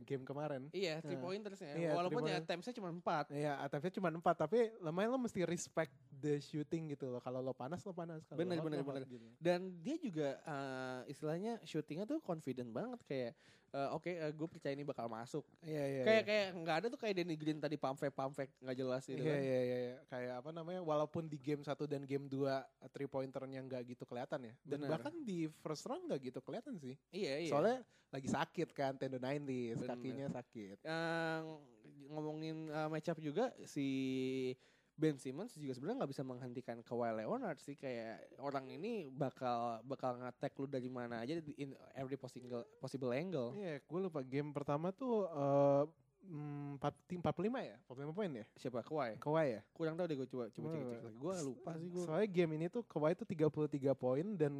game kemarin. iya three Nah, pointersnya, iya, walaupun ya point. attempts-nya cuma empat. Ya, atemptnya cuma 4 tapi lumayan lo mesti respect the shooting gitu loh. Kalau lo panas lo panas, kalau Bener, lo bener, bener. gitu. Dan dia juga eh, istilahnya shootingnya tuh confident banget kayak eh, oke gue percaya ini bakal masuk. Iya, iya. kayak iya. kayak nggak ada tuh kayak Danny Green tadi pump fake nggak jelas gitu Iya, kan. iya, iya, iya. Kayak apa namanya? Walaupun di game 1 dan game 2 three pointernya nggak gitu kelihatan ya. Dan Bener. bahkan di first round nggak gitu kelihatan sih. Iya iya. Soalnya lagi sakit kan tendonitis, Bener. kakinya sakit. yang ngomongin uh, match up juga si Ben Simmons juga sebenarnya nggak bisa menghentikan Kawhi Leonard sih kayak orang ini bakal bakal ngatek lu dari mana aja di- in every possible possible angle. Iya, gue lupa game pertama tuh eh mm, empat tim 45 ya? 45 poin ya? Siapa Kawhi? Kawhi ya? Kurang tahu deh gue coba coba Wah, cek cek lagi. Gue lupa sih gue. Soalnya game ini tuh Kawhi tuh 33 poin dan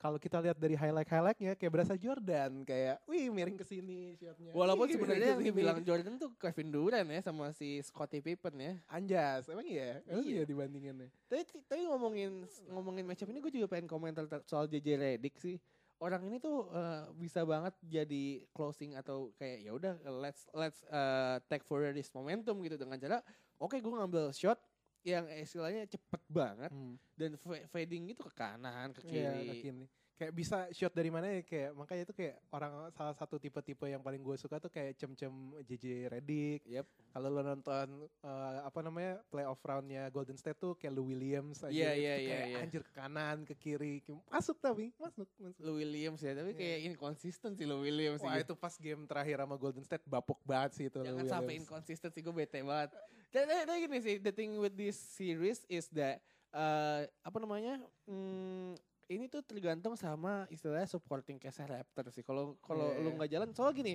kalau kita lihat dari highlight-highlightnya kayak berasa Jordan kayak wih miring ke sini shotnya. Walaupun Wih, sebenarnya yang ke sini. dibilang Jordan tuh Kevin Durant ya sama si Scottie Pippen ya. anjas, emang iya? Emang Iya. iya dibandinginnya. Tapi, tapi ngomongin ngomongin match up ini gue juga pengen komentar soal JJ Redick sih. Orang ini tuh eh, bisa banget jadi closing atau kayak ya udah let's let's eh, take for this momentum gitu dengan cara oke gue ngambil shot yang istilahnya cepet banget Hmm. dan fa- fading gitu ke kanan ke kiri. ke kiri. Kayak bisa shot dari mana ya kayak makanya itu kayak orang salah satu tipe-tipe yang paling gue suka tuh kayak cem-cem JJ Redick. Yep. Kalau lo nonton eh, apa namanya playoff roundnya Golden State tuh kayak Lou Williams aja. Iya, tuh iya, kayak iya. Anjir ke kanan ke kiri masuk tapi masuk masuk. Lou Williams ya, tapi Iya. kayak inconsistent sih Lou Williams Wah sih. itu pas game terakhir sama Golden State bapuk banget sih itu Lou Jangan sampai inconsistent sih gue bete banget. Dan, dan, dan gini sih, the thing with this series is that uh, apa namanya? Hmm, ini tuh tergantung sama istilahnya supporting cast Raptor sih. Kalau kalau Iya, lu iya. nggak jalan, soalnya gini,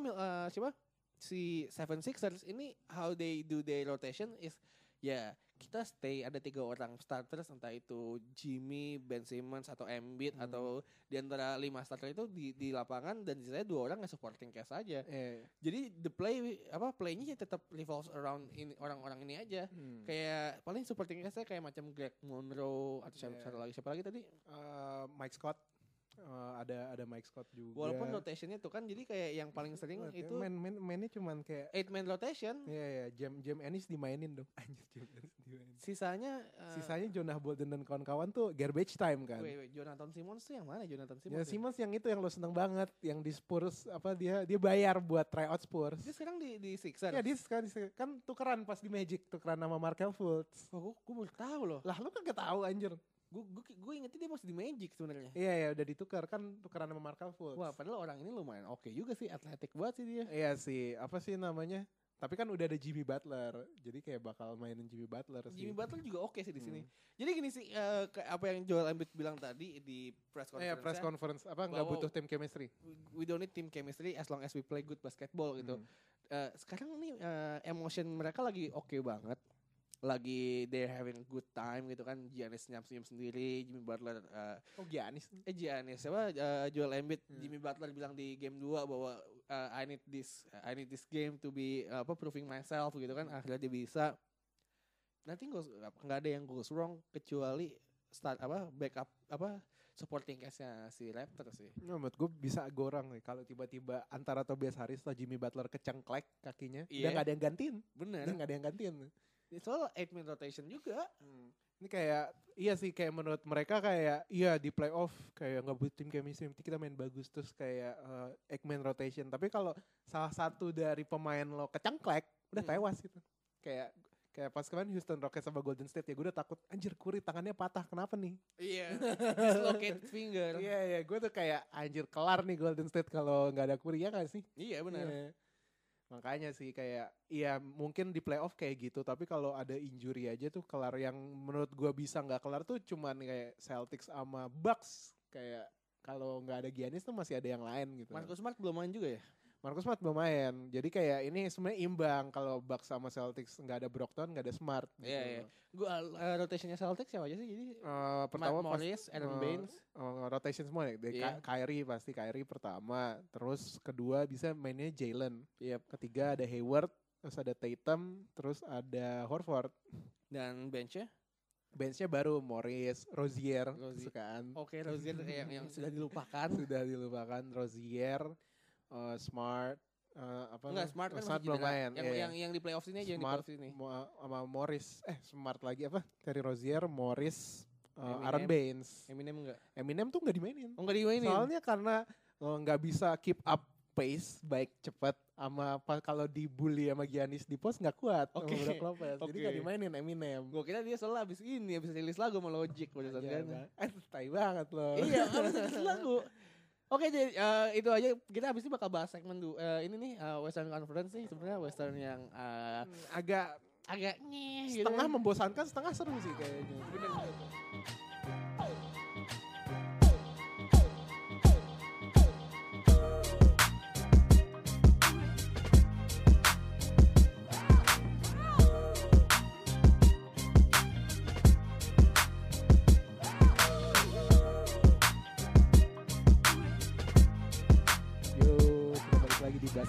mil- uh, siapa? Si Seven Sixers ini how they do their rotation is ya kita stay ada tiga orang starters entah itu Jimmy, Ben Simmons atau Embiid Hmm. atau di antara lima starter itu di di lapangan dan sisanya dua orang yang supporting cast aja. Iya. Jadi the play apa playnya tetap revolves around ini orang-orang ini aja. Hmm. Kayak paling supporting castnya kayak macam Greg Monroe atau siapa, Yeah. siapa lagi siapa lagi tadi. Eh, Mike Scott Eh, ada ada Mike Scott juga. Walaupun rotationnya tuh kan jadi kayak yang paling sering Iya. Kayak itu main main mainnya cuman kayak eight man rotation. Iya ya, Jam Jam Ennis dimainin dong. Anjir Jam Ennis dimainin. Sisanya uh, Sisanya Jonah Bolden dan kawan-kawan tuh garbage time kan. wait, wait, Jonathan Simmons tuh yang mana Jonathan Simmons? Ya ya? Simmons yang itu yang lo seneng banget, yang di Spurs apa dia dia bayar buat tryout Spurs. Dia sekarang di di Sixers. Ya dia sekarang kan tukeran pas di Magic tukeran sama Markel Fultz. Oh, gue baru tahu loh. Lah lu kagak tahu anjir. Gue gue gue ingetnya dia masih di Magic sebenarnya. Iya ya udah ditukar kan tukeran sama Markel Fultz. Wah, padahal orang ini lumayan oke juga sih, atletik banget sih dia. Iya sih, apa sih namanya? Tapi kan udah ada Jimmy Butler, jadi kayak bakal mainin Jimmy Butler sih. Jimmy Butler juga oke sih di sini. Hmm. Jadi gini sih, eh, kayak apa yang Joel Embiid bilang tadi di press Eh, conference. ya, press conference apa nggak butuh tim chemistry? We don't need team chemistry as long as we play good basketball gitu. Hmm. Eh, sekarang nih eh, emotion mereka lagi oke banget. Lagi they're having a good time gitu kan. Giannis senyum-senyum sendiri, Jimmy Butler eh, Oh Giannis. eh Giannis siapa Eh, Joel Embiid, Hmm. Jimmy Butler bilang di game 2 bahwa eh, I need this I need this game to be eh, apa proving myself gitu kan. Akhirnya dia bisa goes nggak ada yang goes wrong kecuali start apa backup apa supporting cast-nya si Raptor sih. Nah, menurut gue bisa gorang nih kalau tiba-tiba antara Tobias Harris atau Jimmy Butler kecengklek kakinya, Iya. udah nggak ada yang gantiin, Bener. udah nggak ada yang gantiin. Soal 8 man rotation juga. Ini kayak iya sih kayak menurut mereka kayak iya di playoff kayak nggak butuh tim chemistry kita main bagus terus kayak uh, Eggman rotation. Tapi kalau salah satu dari pemain lo kecengklek udah Hmm. tewas gitu. Kayak kayak pas kemarin Houston Rockets sama Golden State ya gue udah takut anjir Curry tangannya patah kenapa nih? Iya. Dislocated finger. Iya iya gue tuh kayak anjir kelar nih Golden State kalau nggak ada Curry ya gak sih? Iya benar. Iya. Makanya sih kayak iya mungkin di playoff kayak gitu tapi kalau ada injury aja tuh kelar yang menurut gua bisa nggak kelar tuh cuman kayak Celtics sama Bucks kayak kalau nggak ada Giannis tuh masih ada yang lain gitu. Marcus Smart belum main juga ya? Marcus Smart belum main. Jadi kayak ini sebenarnya imbang kalau Bucks sama Celtics nggak ada Brockton nggak ada Smart. Gitu. Iya, iya. Gua uh, rotationnya Celtics siapa aja sih? Jadi Eh, pertama Matt pas Morris, Aaron eh, Baines. Oh, rotation semua ya. Iya. Ky- Kyrie pasti Kyrie pertama, terus kedua bisa mainnya Jalen. Yep. Ketiga ada Hayward, terus ada Tatum, terus ada Horford. dan benchnya Benchnya baru Morris, Rozier, Rozier. kesukaan. Oke Rozier yang yang sudah dilupakan. Sudah dilupakan Rozier, eh, Smart, eh, apa Enggak? Smart kan Smart belum main. Yang iya. yang yang di playoff ini aja yang di playoff ini. Mo- sama Morris, eh Smart lagi apa? Dari Rozier, Morris, eh, Eminem. Aaron Baines. Eminem enggak? Eminem tuh nggak dimainin. Oh enggak dimainin. Soalnya karena eh, nggak bisa keep up pace baik cepat sama apa kalau dibully sama Giannis di post nggak kuat Oke. sama Brook Lopez. Jadi Oke. nggak dimainin Eminem. Gue kira dia soalnya abis ini abis rilis lagu sama Logic barusan Iya, kan. Eh, tai banget loh. iya, abis rilis lagu. Oke, jadi eh, itu aja kita abis ini bakal bahas segmen du, eh, ini nih eh, Western Conference nih sebenarnya Western yang eh, Agak agak nyeh gitu. setengah membosankan, setengah seru sih kayaknya. Yo,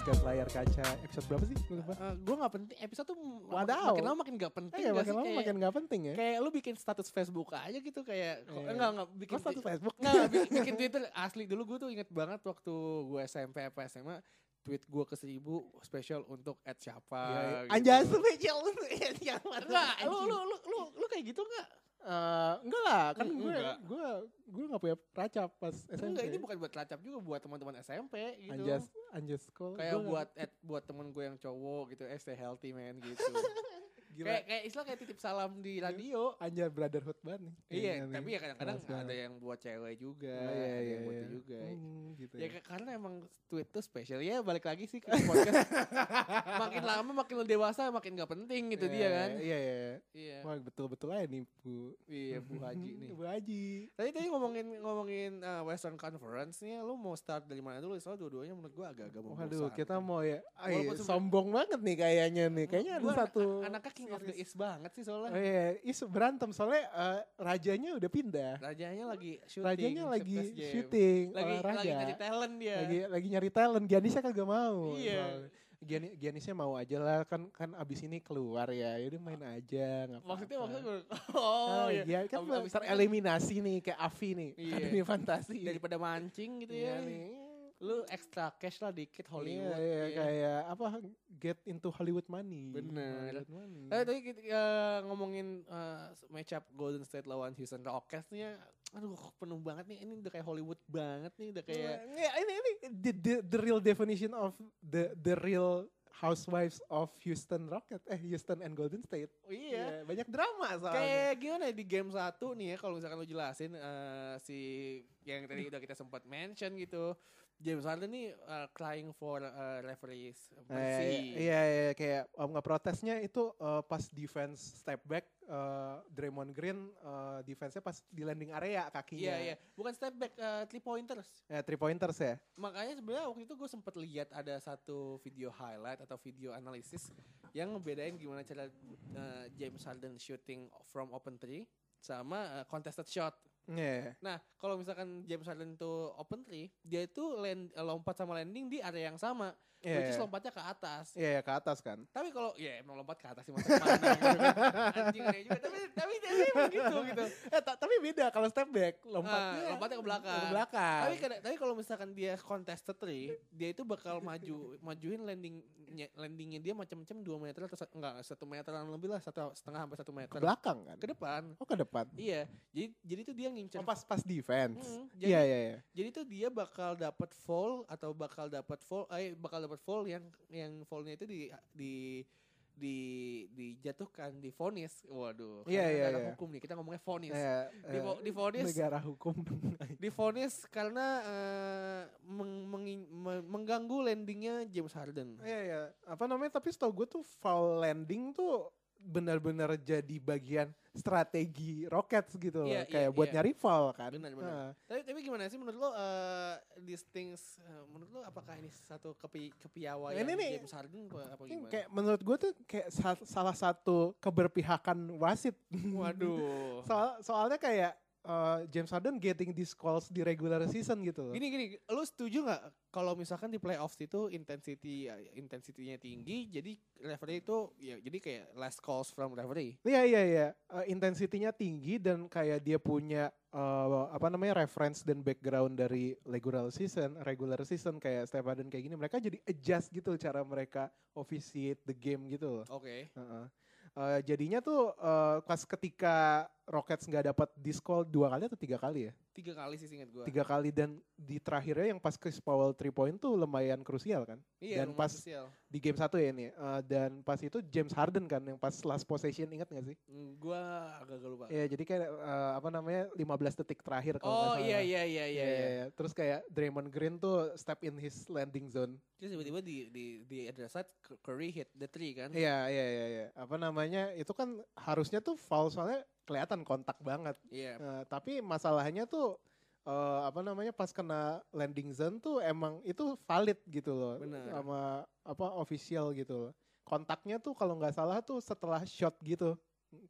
basket layar kaca episode berapa sih? Gue lupa. gue gak penting episode tuh Wadaw. makin lama makin gak penting Eh, gak makin sih? lama kayak, makin nggak penting ya. kayak lu bikin status Facebook aja gitu kayak Iya. enggak enggak bikin status Facebook? Nggak, nggak, bikin, bikin Twitter asli dulu gue tuh inget banget waktu gue SMP apa SMA tweet gue ke seribu spesial untuk at siapa Iya, iya. gitu. Anjas spesial untuk yang enggak lu, lu lu lu lu kayak gitu enggak Eh, enggak lah, kan gue enggak. gue gue nggak punya racap pas SMP. enggak ini bukan buat lacap juga buat teman-teman SMP gitu Anjas Anjas kok. kayak buat at, buat temen gue yang cowok gitu eh stay healthy man gitu Gila. kayak kayak istilah kayak titip salam di radio Anjas brotherhood banget nih. Iya, tapi ya kadang-kadang ada yang buat cewek juga, Oh, iya, ada iya, yang buat iya. juga. Hmm, gitu Ya ya. ka- karena emang tweet tuh spesial ya balik lagi sih ke podcast. makin lama makin dewasa makin gak penting gitu dia kan. Iya, iya. Iya. Wah, betul-betul aja nih, Bu. Iya Bu Haji nih. Bu Haji. Tadi tadi ngomongin ngomongin uh, Western Conference nih, lu mau start dari mana dulu? Soalnya dua-duanya menurut gua agak-agak Waduh, kita mau ya. Ah, iya, sombong banget nih kayaknya nih. Kayaknya ada satu. anaknya King of the series. East banget sih soalnya. Oh iya, is berantem soalnya eh, rajanya udah pindah. Rajanya lagi shooting. Rajanya lagi syuting Lagi olahraga. lagi nyari talent dia. lagi lagi nyari talent Giannisnya kagak mau Iya. soalnya. Gianni, Giannisnya mau aja lah kan kan abis ini keluar ya yaudah main aja nggak Maksudnya apa-apa. maksudnya oh Ah, iya. iya, kan Abis- kan- tereliminasi nih kayak Avi nih Iya. Akademi Fantasi daripada mancing gitu Iya ya. nih Lu extra cash lah dikit Hollywood. Iya, iya, iya. kayak apa get into Hollywood money Bener. Hollywood money. Eh tadi kita eh, ngomongin eh, matchup Golden State lawan Houston Rockets nih ya. Aduh penuh banget nih. Ini udah kayak Hollywood banget nih. Udah kayak Nggak, ini ini the, the, the real definition of the the real housewives of Houston Rocket eh Houston and Golden State oh iya. Iya, banyak drama soalnya Kayak gimana ya di game satu nih ya kalau misalkan lu jelasin eh, si yang tadi udah kita sempat mention gitu. James Harden nih eh, crying for eh, referees Eh, mercy. iya, iya, kayak um, ngeprotesnya itu uh, pas defense step back uh, Draymond Green uh, defense-nya pas di landing area kakinya. Iya iya, bukan step back eh, three pointers. Ya, three pointers ya. Makanya sebenarnya waktu itu gue sempat lihat ada satu video highlight atau video analisis yang ngebedain gimana cara uh, James Harden shooting from open three sama uh, contested shot. Iya. Nah, kalau misalkan James Harden itu open three, dia itu land, lompat sama landing di area yang sama, Iya. which is Iya, lompatnya ke atas. Iya, ke atas kan. Tapi kalau ya emang lompat ke atas sih masa ke mana gitu kan. Anjing juga. Tapi tapi tapi emang gitu. Eh, ta- tapi beda kalau step back, lompatnya Ah, lompatnya ke belakang. Ke belakang. Tapi tapi kalau misalkan dia contested three, dia itu bakal maju majuin landing landingnya dia macam-macam 2 meter atau enggak satu meteran lebih lah satu setengah sampai satu meter ke belakang kan. ke depan. Oh, ke depan. Iya, jadi jadi itu dia ngincer. Oh, pas pas defense. Mm, jadi Iya, iya, iya. jadi itu dia bakal dapat fall atau bakal dapat fall, eh bakal dapat fall yang yang fallnya itu di di di dijatuhkan di vonis. Waduh. Iya, karena iya, negara iya. hukum nih kita ngomongnya vonis. Iya, Di, eh, di vonis negara hukum. di vonis karena eh, meng- mengin- me- mengganggu landingnya James Harden. Iya, iya. Apa namanya? Tapi setahu gue tuh foul landing tuh benar-benar jadi bagian strategi Rockets gitu loh. Iya, iya, Kayak buat iya. nyari foul kan. Benar, benar. Nah, Tapi tapi gimana sih menurut lo eh these things eh, menurut lo apakah ini satu kepi kepiawaian Ini nih, James Harden apa, apa mungkin gimana? kayak menurut gue tuh kayak sa- salah satu keberpihakan wasit. Waduh. Soal soalnya kayak uh, James Harden getting these calls di regular season gitu loh. Gini gini, lu setuju nggak kalau misalkan di playoffs itu intensity intensitinya tinggi, jadi referee itu ya jadi kayak last calls from referee. Iya iya iya, Uh, intensitinya tinggi dan kayak dia punya uh, apa namanya reference dan background dari regular season, regular season kayak Steph Harden kayak gini, mereka jadi adjust gitu cara mereka officiate the game gitu loh. Oke. Uh-uh. Uh, jadinya tuh uh, pas ketika Rockets nggak dapat discall dua kali atau tiga kali ya, Tiga kali sih ingat gua. tiga kali dan di terakhirnya yang pas Chris Paul three point tuh lumayan krusial kan Iya, dan pas- krusial. di game satu ya ini Uh, dan pas itu James Harden kan yang pas last possession ingat gak sih? Hmm, Gua agak-agak lupa. Iya jadi kayak uh, apa namanya 15 detik terakhir kalau oh nggak salah. iya iya iya iya. iya. iya. Terus kayak Draymond Green tuh step in his landing zone. Terus tiba-tiba di di di other side Curry hit the three kan. Iya iya iya iya. Apa namanya? Itu kan harusnya tuh foul soalnya kelihatan kontak banget. Iya. Uh, tapi masalahnya tuh uh, apa namanya pas kena landing zone tuh emang itu valid gitu loh. Benar. Sama apa official gitu loh. Kontaknya tuh kalau nggak salah tuh setelah shot gitu.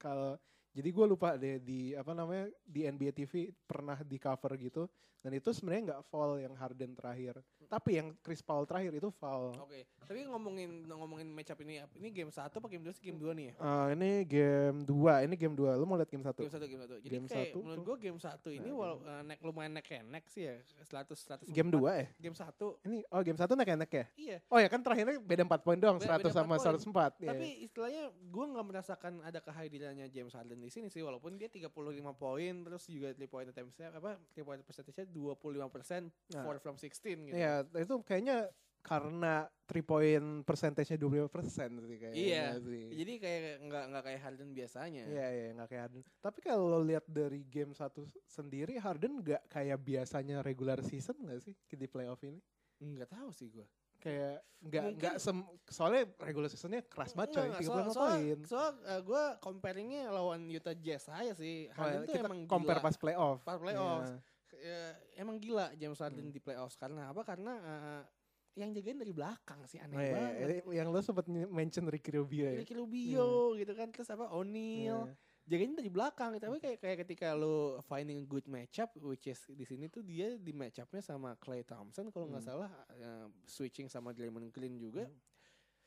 Kalau jadi gue lupa deh di apa namanya di NBA TV pernah di cover gitu dan itu sebenarnya nggak foul yang Harden terakhir tapi yang Chris Paul terakhir itu foul Oke. Tapi ngomongin ngomongin matchup ini ini game 1 apa game 2 sih game 2 nih ya? Eh, ini game 2 ini game 2 lu mau lihat game 1 Game 1 game 1. Jadi Game kayak satu menurut gua game 1 ini Nah, walau eh, nek lumayan nek-nek sih ya 100 100 game 2 ya Game 1 ini oh game 1 naik enak ya iya. oh ya kan terakhirnya beda 4 poin doang Beda- 100 beda sama 4 poin. 104 Iya. Tapi istilahnya gue nggak merasakan ada kehadirannya James Harden di sini sih walaupun dia 35 poin terus juga 3 point attempts-nya apa 3 point percentage-nya 25% Nah. 4 from 16 gitu. Iya, itu kayaknya karena 3 point percentage-nya 25% sih kayaknya Iya. sih. Jadi kayak nggak nggak kayak Harden biasanya. Iya, iya, nggak kayak Harden. Tapi kalau lo lihat dari game satu sendiri, Harden nggak kayak biasanya regular season nggak sih di playoff ini? Nggak tahu sih gue. Kayak nggak nggak sem soalnya regular seasonnya keras banget coy, 35 soal, poin. soal gue comparingnya lawan Utah Jazz aja sih. Oh, Harden tuh kita emang compare gila. pas playoff. Pas playoffs. Iya. Ya, emang gila James Harden Hmm. di playoffs karena apa? Karena eh, yang jagain dari belakang sih aneh Oh, iya, banget. iya. yang lo sempat mention Ricky Rubio ya. Ricky Rubio gitu kan terus apa O'Neal Iya. Jagain dari belakang tapi kayak kayak ketika lo finding a good matchup which is di sini tuh dia di matchupnya sama Clay Thompson kalau nggak Hmm. salah eh, switching sama Draymond Green juga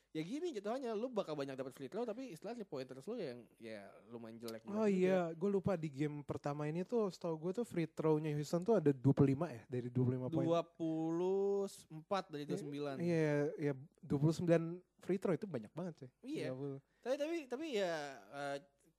ya gini jatuhnya lu bakal banyak dapat free throw tapi istilah three pointers lu yang ya lumayan jelek Oh juga. iya, gue lupa di game pertama ini tuh setahu gue tuh free throw-nya Houston tuh ada 25 ya dari 25 poin. 24 dari 29 Iya, ya 29 free throw itu banyak banget sih. Iya. 30. tapi tapi tapi ya eh,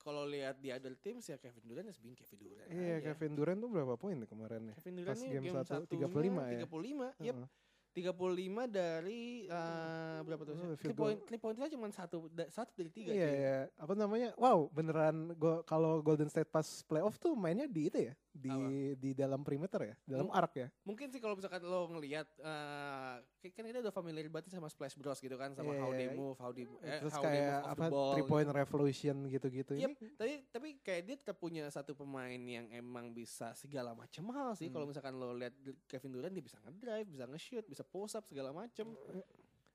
kalau lihat di other teams ya Kevin Durant ya being Kevin Durant Iya, aja. Kevin Durant tuh berapa poin kemarin nih? Kevin Durant Pas game game, satu, satunya 35 ya? 35, yep. Heeh. 35 dari eh, berapa tuh? Oh, 3 field point, three pointnya cuma satu, da- satu dari tiga. Iya, iya. Apa namanya? Wow, beneran go, kalau Golden State pas playoff tuh mainnya di itu ya, di Apa? di dalam perimeter ya, dalam Mung- arc ya. Mungkin sih kalau misalkan lo ngelihat eh, kan kita udah familiar banget sama Splash Bros gitu kan sama Iya, how they iya. move, how they eh, Terus how they kayak move off apa the ball. three point revolution gitu-gitu. Yep, Ini tapi tapi kayak dia tetap punya satu pemain yang emang bisa segala macam hal sih. Hmm. Kalau misalkan lo lihat Kevin Durant dia bisa ngedrive, bisa nge-shoot, bisa post up segala macam.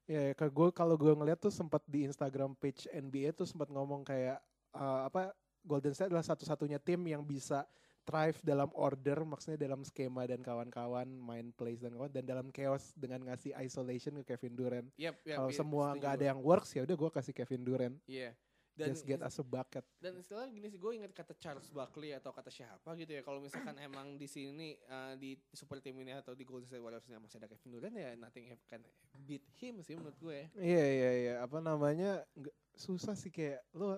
Ya, ke gue kalau gue ngeliat tuh sempat di Instagram page NBA tuh sempat ngomong kayak eh, apa Golden State adalah satu-satunya tim yang bisa thrive dalam order maksudnya dalam skema dan kawan-kawan main plays dan kawan dan dalam chaos dengan ngasih isolation ke Kevin Durant. Yep, yep, Kalau yep, semua nggak ada yang works ya udah gue kasih Kevin Durant. Iya. Dan Just get us a bucket. dan istilah gini sih gue ingat kata Charles Barkley atau kata siapa gitu ya kalau misalkan emang di sini eh, di super team ini atau di Golden State Warriors masih ada Kevin Durant ya nothing have can beat him sih menurut gue Iya iya iya apa namanya susah sih kayak lo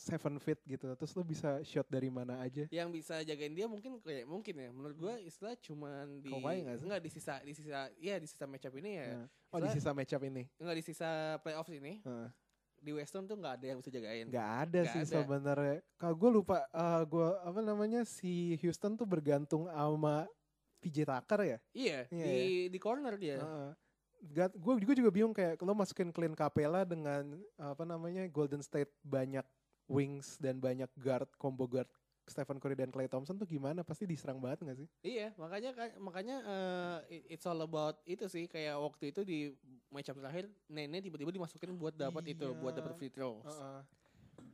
seven feet gitu terus lo bisa shot dari mana aja. yang bisa jagain dia mungkin kayak mungkin ya menurut gue istilah cuman di Kawhi nggak sih? nggak di sisa di sisa ya di sisa matchup ini ya Nah, Oh di sisa matchup ini. nggak di sisa playoffs ini Heeh. di Western tuh nggak ada yang bisa jagain Nggak ada Nggak sih sebenarnya. Kalau gue lupa, eh gue apa namanya si Houston tuh bergantung sama PJ Tucker ya. iya Iya, di di corner dia gue gue juga bingung kayak lo masukin Clint Capella dengan apa namanya Golden State banyak wings dan banyak guard combo guard Stephen Curry dan Klay Thompson tuh gimana? Pasti diserang banget gak sih? Iya, makanya ka- makanya it- it's all about itu sih kayak waktu itu di matchup terakhir Nene tiba-tiba dimasukin buat dapat itu, buat dapat Iya. free throw. Heeh.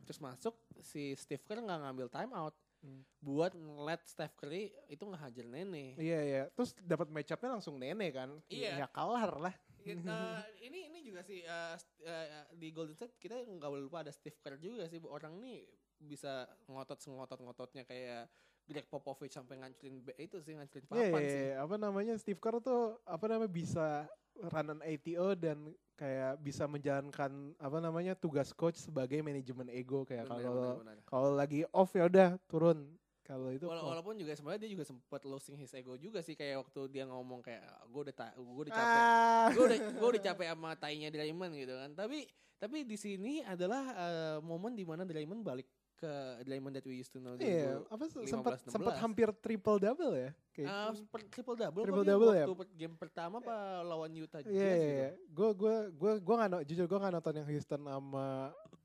Terus masuk si Steve Kerr nggak ngambil time out Hmm. buat ngeliat Steph Curry itu ngehajar Nene. Iya iya. Terus dapat match up-nya langsung Nene kan? Iya. Ya kalah lah. Eh, ini ini juga sih st- eh, di Golden State kita nggak boleh lupa ada Steve Kerr juga sih orang ini bisa ngotot sengotot ngototnya kayak Greg Popovich sampai ngancurin itu sih ngancurin Iya, papan iya, sih. iya. apa namanya Steve Kerr tuh apa namanya bisa run an ATO dan kayak bisa menjalankan apa namanya tugas coach sebagai manajemen ego kayak kalau kalau lagi off ya udah turun. Kalau itu Wala- walaupun juga sebenarnya dia juga sempat losing his ego juga sih kayak waktu dia ngomong kayak gue udah gue udah capek Ah. gue udah gue udah capek sama tainya Draymond gitu kan tapi tapi di sini adalah eh, momen di mana Draymond balik ke Draymond that we used to know Iya, dulu. apa 15, sempat 16. sempat hampir triple double ya? Kayak Ah, per- triple double Triple double ya? waktu per- game pertama apa lawan Utah Jazz Iya, iya, gitu. iya. Gue gue gue gue nggak jujur gue nggak nonton yang Houston sama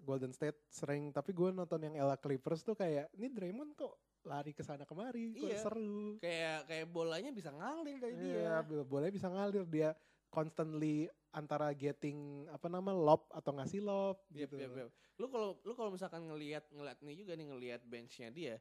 Golden State sering, tapi gue nonton yang LA Clippers tuh kayak ini Draymond kok lari ke sana kemari, kok Iya. seru. Kayak kayak bolanya bisa ngalir dari Iya, dia. boleh bisa ngalir dia constantly antara getting apa nama lob atau ngasih lob Yep, gitu. yep, yep. Lu kalau lu kalau misalkan ngelihat ngeliat nih juga nih ngelihat benchnya dia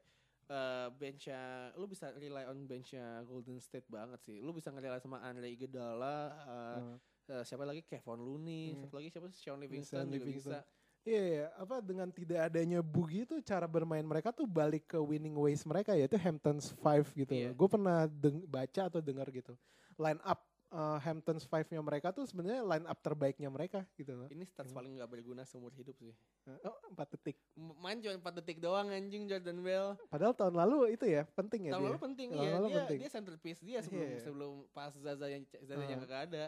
eh benchnya lu bisa rely on benchnya Golden State banget sih. Lu bisa ngerely sama Andre Iguodala, eh, Nah, eh, siapa lagi Kevon Looney, Hmm. satu lagi siapa Sean Livingston Sean juga Livingston. bisa. Iya, iya, apa dengan tidak adanya Boogie itu cara bermain mereka tuh balik ke winning ways mereka yaitu Hamptons Five gitu. Iya. Gue pernah deng- baca atau dengar gitu. Line up uh, Hamptons Five-nya mereka tuh sebenarnya line up terbaiknya mereka gitu loh. Ini stats Hmm. paling gak berguna seumur hidup sih. Oh, 4 detik. Main cuma 4 detik doang anjing Jordan Bell. Padahal tahun lalu itu ya penting ya Tahun dia. lalu penting Tahun ya. lalu Dia, penting. dia centerpiece dia sebelum Iya. sebelum pas Zaza yang Zaza yang Ah. gak ada.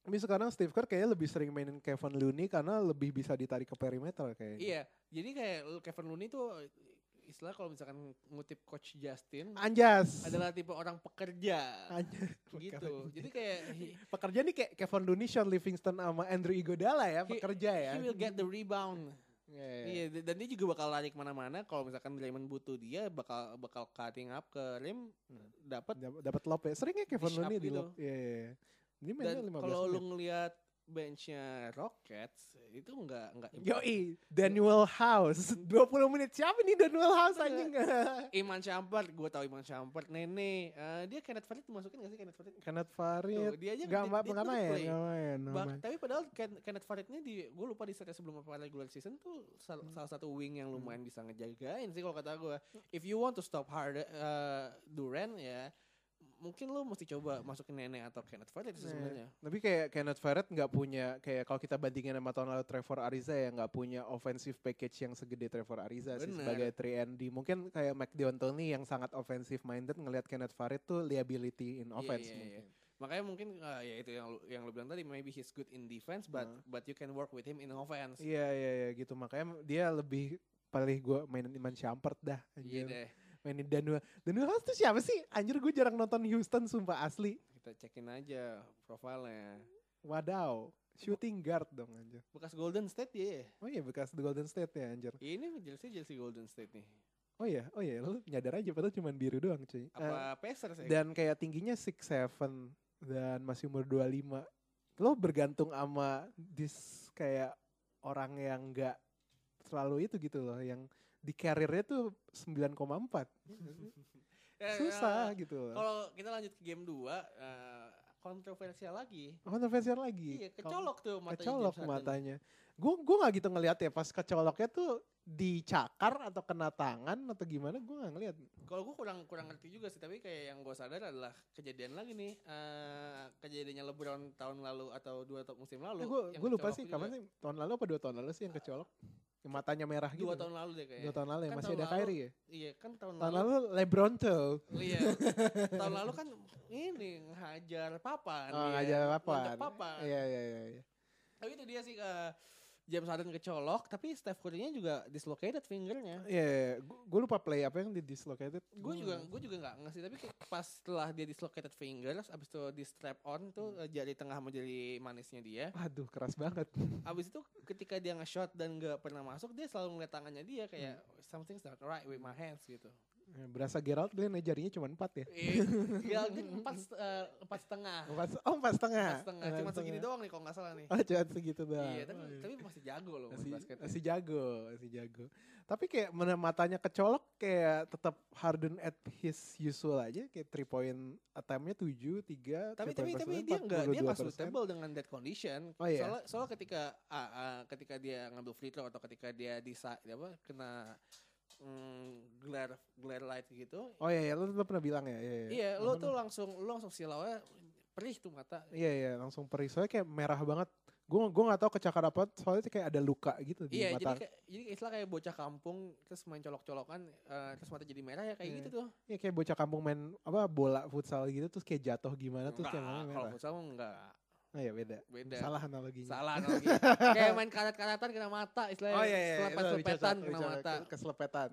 Tapi sekarang Steve Kerr kayaknya lebih sering mainin Kevin Looney karena lebih bisa ditarik ke perimeter kayaknya. Iya, jadi kayak Kevin Looney tuh istilah kalau misalkan ngutip coach Justin Anjas. adalah tipe orang pekerja Anjas. gitu. Jadi kayak he, Pekerja nih kayak Kevin Looney, Sean Livingston sama Andrew Iguodala ya, He- pekerja ya. he will get the rebound. Iya, iya. Iya, d- dan dia juga bakal lari ke mana-mana. Kalau misalkan Draymond butuh dia, bakal bakal cutting up ke rim, Hmm. dapat. Dap- dapat lob ya. Seringnya Kevin Looney di gitu. lob. Iya, iya, iya. Ini mainnya Dan 15 kalau lu ngelihat benchnya Rockets itu nggak nggak Yoi, Daniel House. 20 menit. Siapa nih Daniel House anjing? Iman Shumpert, gue tahu Iman Shumpert, Nene, Eh, dia Kenneth Farid dimasukin gak sih Kenneth Farid? Kenneth Tuh, Farid. dia aja Gak, dia- nggak main, nggak main. tapi padahal Ken- Kenneth Farid ini di gue lupa di set sebelum apa regular season tuh sal- Hmm. salah satu wing yang lumayan bisa ngejagain sih kalau kata gue. If you want to stop hard uh, Duran ya mungkin lo mesti coba masukin Nene atau Kenneth Farid sih Nah, sebenarnya. Tapi kayak Kenneth Farid nggak punya kayak kalau kita bandingin sama tahun lalu Trevor Ariza ya nggak punya offensive package yang segede Trevor Ariza sih Bener. sebagai 3 and D. Mungkin kayak Mike D'Antoni yang sangat offensive minded ngelihat Kenneth Farid tuh liability in Iya, offense iya, mungkin. iya. Makanya mungkin uh, ya itu yang lu, yang lu bilang tadi maybe he's good in defense but Hmm. but you can work with him in offense. Iya iya iya gitu makanya dia lebih paling gue mainin Iman Shumpert dah Iya anjir. deh. Mainin Daniel Daniel House tuh siapa sih anjir gue jarang nonton Houston sumpah asli Kita cekin aja profilnya. wadaw shooting guard dong anjir Bekas Golden State ya? oh iya bekas The Golden State ya anjir Ini jersey jersey Golden State nih. oh iya oh iya lu nyadar aja padahal cuma biru doang cuy Eh, Apa Pacers ya? dan kayak tingginya 6'7 dan masih umur 25 lo bergantung sama dis kayak orang yang enggak terlalu itu gitu loh yang di karirnya tuh 9,4 Ya, susah ya, gitu. Kalau kita lanjut ke game 2, eh, kontroversial lagi. Kontroversial lagi. Iya, kecolok tuh matanya kecolok James matanya. Gue gue nggak gitu ngeliat ya pas kecoloknya tuh dicakar atau kena tangan atau gimana gue nggak ngeliat. Kalau gue kurang kurang ngerti juga sih, tapi kayak yang gue sadar adalah kejadian lagi nih, eh kejadiannya LeBron tahun lalu atau dua tahun musim lalu. gue yang gue lupa sih kapan sih tahun lalu apa dua tahun lalu sih yang kecolok. Yang matanya merah gitu. Dua tahun lalu deh kayaknya. Dua tahun lalu ya Kan masih ada Kyrie ya. Iya kan tahun, Tahun lalu. lalu LeBron tuh. Oh, iya. tahun lalu kan ini ngajar papan. Oh, ngajar Loncat papan. papan. Iya iya iya. iya. Tapi itu dia sih eh, James Harden kecolok, tapi Steph Curry-nya juga dislocated fingernya. Iya, gue lupa play apa yang di dislocated. Gue juga gue juga nggak ngerti tapi pas setelah dia dislocated fingers, abis itu di strap on tuh Hmm. eh, jari tengah sama jari manisnya dia. Aduh keras banget. Abis itu ketika dia nge-shot dan nggak pernah masuk, dia selalu ngeliat tangannya dia kayak Hmm. something's not right with my hands gitu. Ya, Berasa Gerald Glenn ya jarinya cuma empat ya. Eh, ya mungkin empat eh, empat setengah. Empat, oh empat setengah. Empat setengah. Cuma segini doang nih kalau nggak salah nih. Oh cuma segitu doang. Iya, tapi Oh, iya. tapi masih jago loh masih, basket. masih jago, masih jago. Tapi kayak mana matanya kecolok kayak tetap Harden at his usual aja kayak three point attempt-nya 7, 3, tapi tapi tapi dia nggak dia nggak suitable dengan that condition. Oh, iya? Soalnya soalnya ketika ah, ah, ketika dia ngambil free throw atau ketika dia di apa kena mm, glare glare light gitu. Oh iya, iya lu, lu pernah bilang ya. Iya, iya. Iya, lo Apa tuh langsung lo langsung silaunya perih tuh mata. Iya iya langsung perih soalnya kayak merah banget. Gue gue nggak tahu kecakar apa soalnya kayak ada luka gitu di Iya, jadi mata. kayak jadi istilah kayak bocah kampung terus main colok-colokan eh, terus mata jadi merah ya kayak Iya. gitu tuh. Iya kayak bocah kampung main apa bola futsal gitu terus kayak jatuh gimana terus kayak mana kalau merah. futsal enggak. Oh iya beda. Beda. Salah analoginya. Salah analogi. kayak main karat-karatan kena mata istilahnya. Oh iya iya. Selepet-selepetan kena mata. Keselepetan.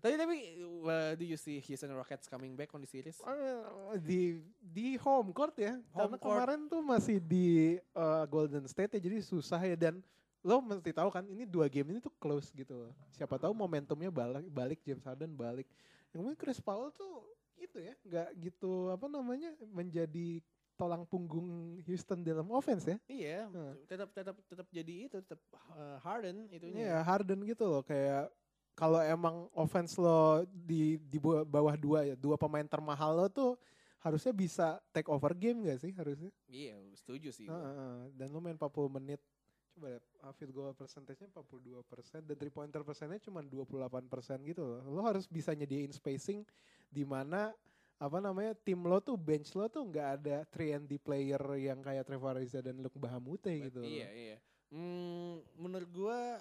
Tapi tapi uh, do you see Houston Rockets coming back on the series? Oh, di di home court ya. Home Karena court. kemarin tuh masih di uh, Golden State ya jadi susah ya dan lo mesti tahu kan ini dua game ini tuh close gitu loh. Siapa tahu momentumnya balik balik James Harden balik. Yang mungkin Chris Paul tuh gitu ya, nggak gitu apa namanya menjadi tolang punggung Houston dalam offense ya. Iya, Hmm. tetap tetap tetap jadi itu tetap uh, Harden itunya. Iya, Harden gitu loh kayak kalau emang offense lo di di bawah dua ya, dua pemain termahal lo tuh harusnya bisa take over game gak sih harusnya? Iya, setuju sih. Heeh, heeh. dan lo main 40 menit coba lihat uh, field goal percentage-nya 42% dan three pointer persennya cuma 28% gitu loh. Lo harus bisa nyediain spacing di mana apa namanya tim lo tuh bench lo tuh nggak ada 3 and D player yang kayak Trevor Ariza dan Luke Bahamute gitu. Iya, iya. Hmm, menurut gua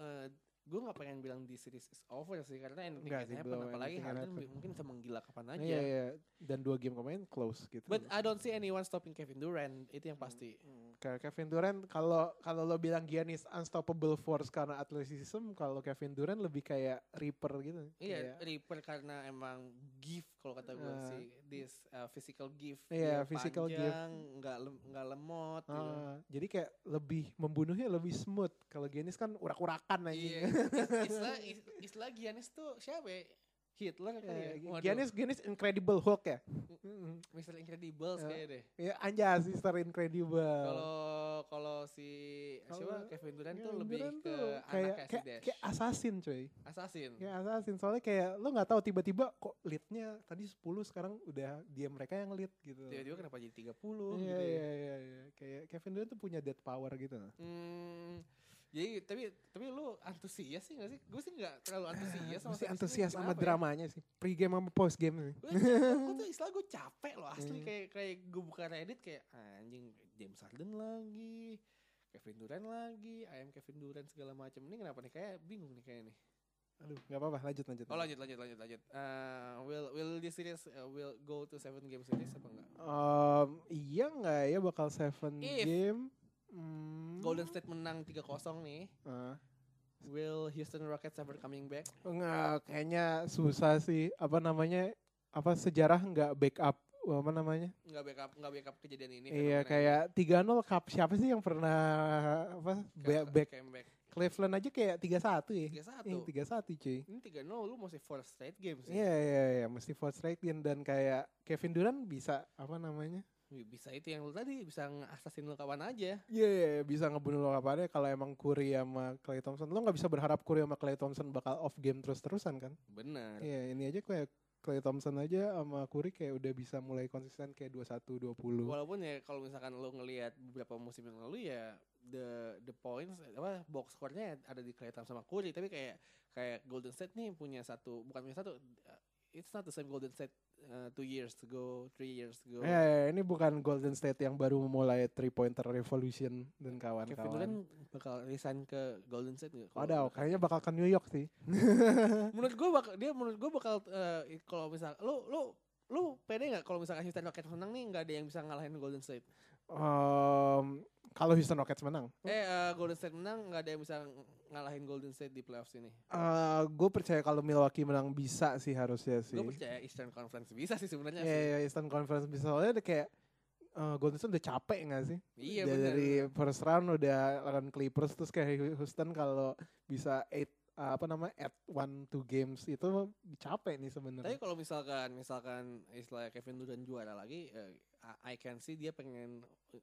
uh, gue nggak pengen bilang di series is over sih karena anything Enggak can sih, happen apalagi Harden mungkin bisa menggila kapan aja. Iya, iya. Dan dua game kemarin close gitu. But I don't see anyone stopping Kevin Durant itu yang pasti. Hmm, Kayak Kevin Durant kalau kalau lo bilang Giannis unstoppable force karena athleticism, kalau Kevin Durant lebih kayak Reaper gitu. Iya, Kayak- Reaper karena emang gift kalau kata gue Ah. sih, this uh, physical gift. Iya, physical gift. panjang, nggak lem, nggak lemot. gitu. Ah, jadi kayak lebih membunuhnya lebih smooth. Kalau Giannis kan urak-urakan aja. Iya, istilah is- istilah Giannis tuh siapa? ya? Hitler kali ya? Waduh, Giannis Giannis Incredible Hulk ya. Mm-mm. Mr. Incredibles Ya. kayaknya deh. Ya anjas Mister Incredible. Kalau kalau si siapa Kalau Kevin Durant tuh lebih Durant ke tuh kayak si kayak, Dash. kayak assassin coy. Assassin. Kayak assassin soalnya kayak lo nggak tahu tiba-tiba kok leadnya tadi 10 sekarang udah dia mereka yang lead gitu. Tiba-tiba kenapa jadi 30 Iya gitu ya. iya iya iya. Kayak Kevin Durant tuh punya dead power gitu. Hmm, jadi tapi tapi lu antusias sih gak sih? Gue sih gak terlalu antusias sama series ini. antusias sama ya? dramanya sih. Pre-game sama post-game sih. gue tuh istilah gue capek loh asli Hmm. kayak kayak gue buka Reddit kayak anjing James Harden lagi Kevin Durant lagi I am Kevin Durant segala macam ini kenapa nih kayak bingung nih kayak nih Aduh, nggak apa-apa, lanjut lanjut. oh lanjut lanjut lanjut lanjut uh, will will this series uh, will go to seven game series apa enggak Um, iya nggak ya bakal seven If game? Hmm. Golden State menang 3-0 nih Ah. will Houston Rockets ever coming back Nggak, kayaknya susah sih. Apa namanya? Apa sejarah nggak backup apa namanya? nggak backup nggak backup kejadian ini Iya kayak 3-0 cup siapa sih yang pernah apa back comeback Cleveland aja kayak 3-1 ya. 3-1 Yang 3-1 cuy. ini 3-0 lu masih four straight games Iya iya iya mesti fourth straight game dan kayak Kevin Durant bisa apa namanya? Bisa itu yang lu tadi bisa nge-assassin lu kawan aja Iya iya iya, bisa ngebunuh lo apa aja kalau emang Curry sama Clay Thompson. Lo nggak bisa berharap Curry sama Clay Thompson bakal off game terus-terusan kan? bener Iya ini aja kayak Clay Thompson aja sama Curry kayak udah bisa mulai konsisten kayak 21 20. Walaupun ya kalau misalkan lo ngelihat beberapa musim yang lalu ya the the points apa box score-nya ada di Clay Thompson sama Curry tapi kayak kayak Golden State nih punya satu bukan punya satu it's not the same Golden State uh, two years ago, three years ago. Eh, ini bukan Golden State yang baru memulai three pointer revolution dan Kevin Durant kawan-kawan. bakal resign ke Golden State nggak? Waduh, kayaknya bakal ke New York sih. menurut gue bakal dia menurut gue bakal eh, kalau misal lu lu lu pede nggak kalau misalkan Houston Rockets menang nih nggak ada yang bisa ngalahin Golden State Em, kalau Houston Rockets menang, eh eh, Golden State menang nggak ada yang bisa ngalahin Golden State di playoffs ini gue percaya kalau Milwaukee menang bisa sih harusnya sih. gue percaya Eastern Conference bisa sih sebenarnya Iya, sih. iya, Eastern Conference bisa soalnya udah kayak eh, Golden State udah capek gak sih? iya benar dari first round udah lawan Clippers terus kayak Houston kalau bisa eight uh, apa namanya at one two games itu capek nih tapi sebenarnya. kalau misalkan misalkan istilah Kevin Durant juara lagi eh, I- can see dia pengen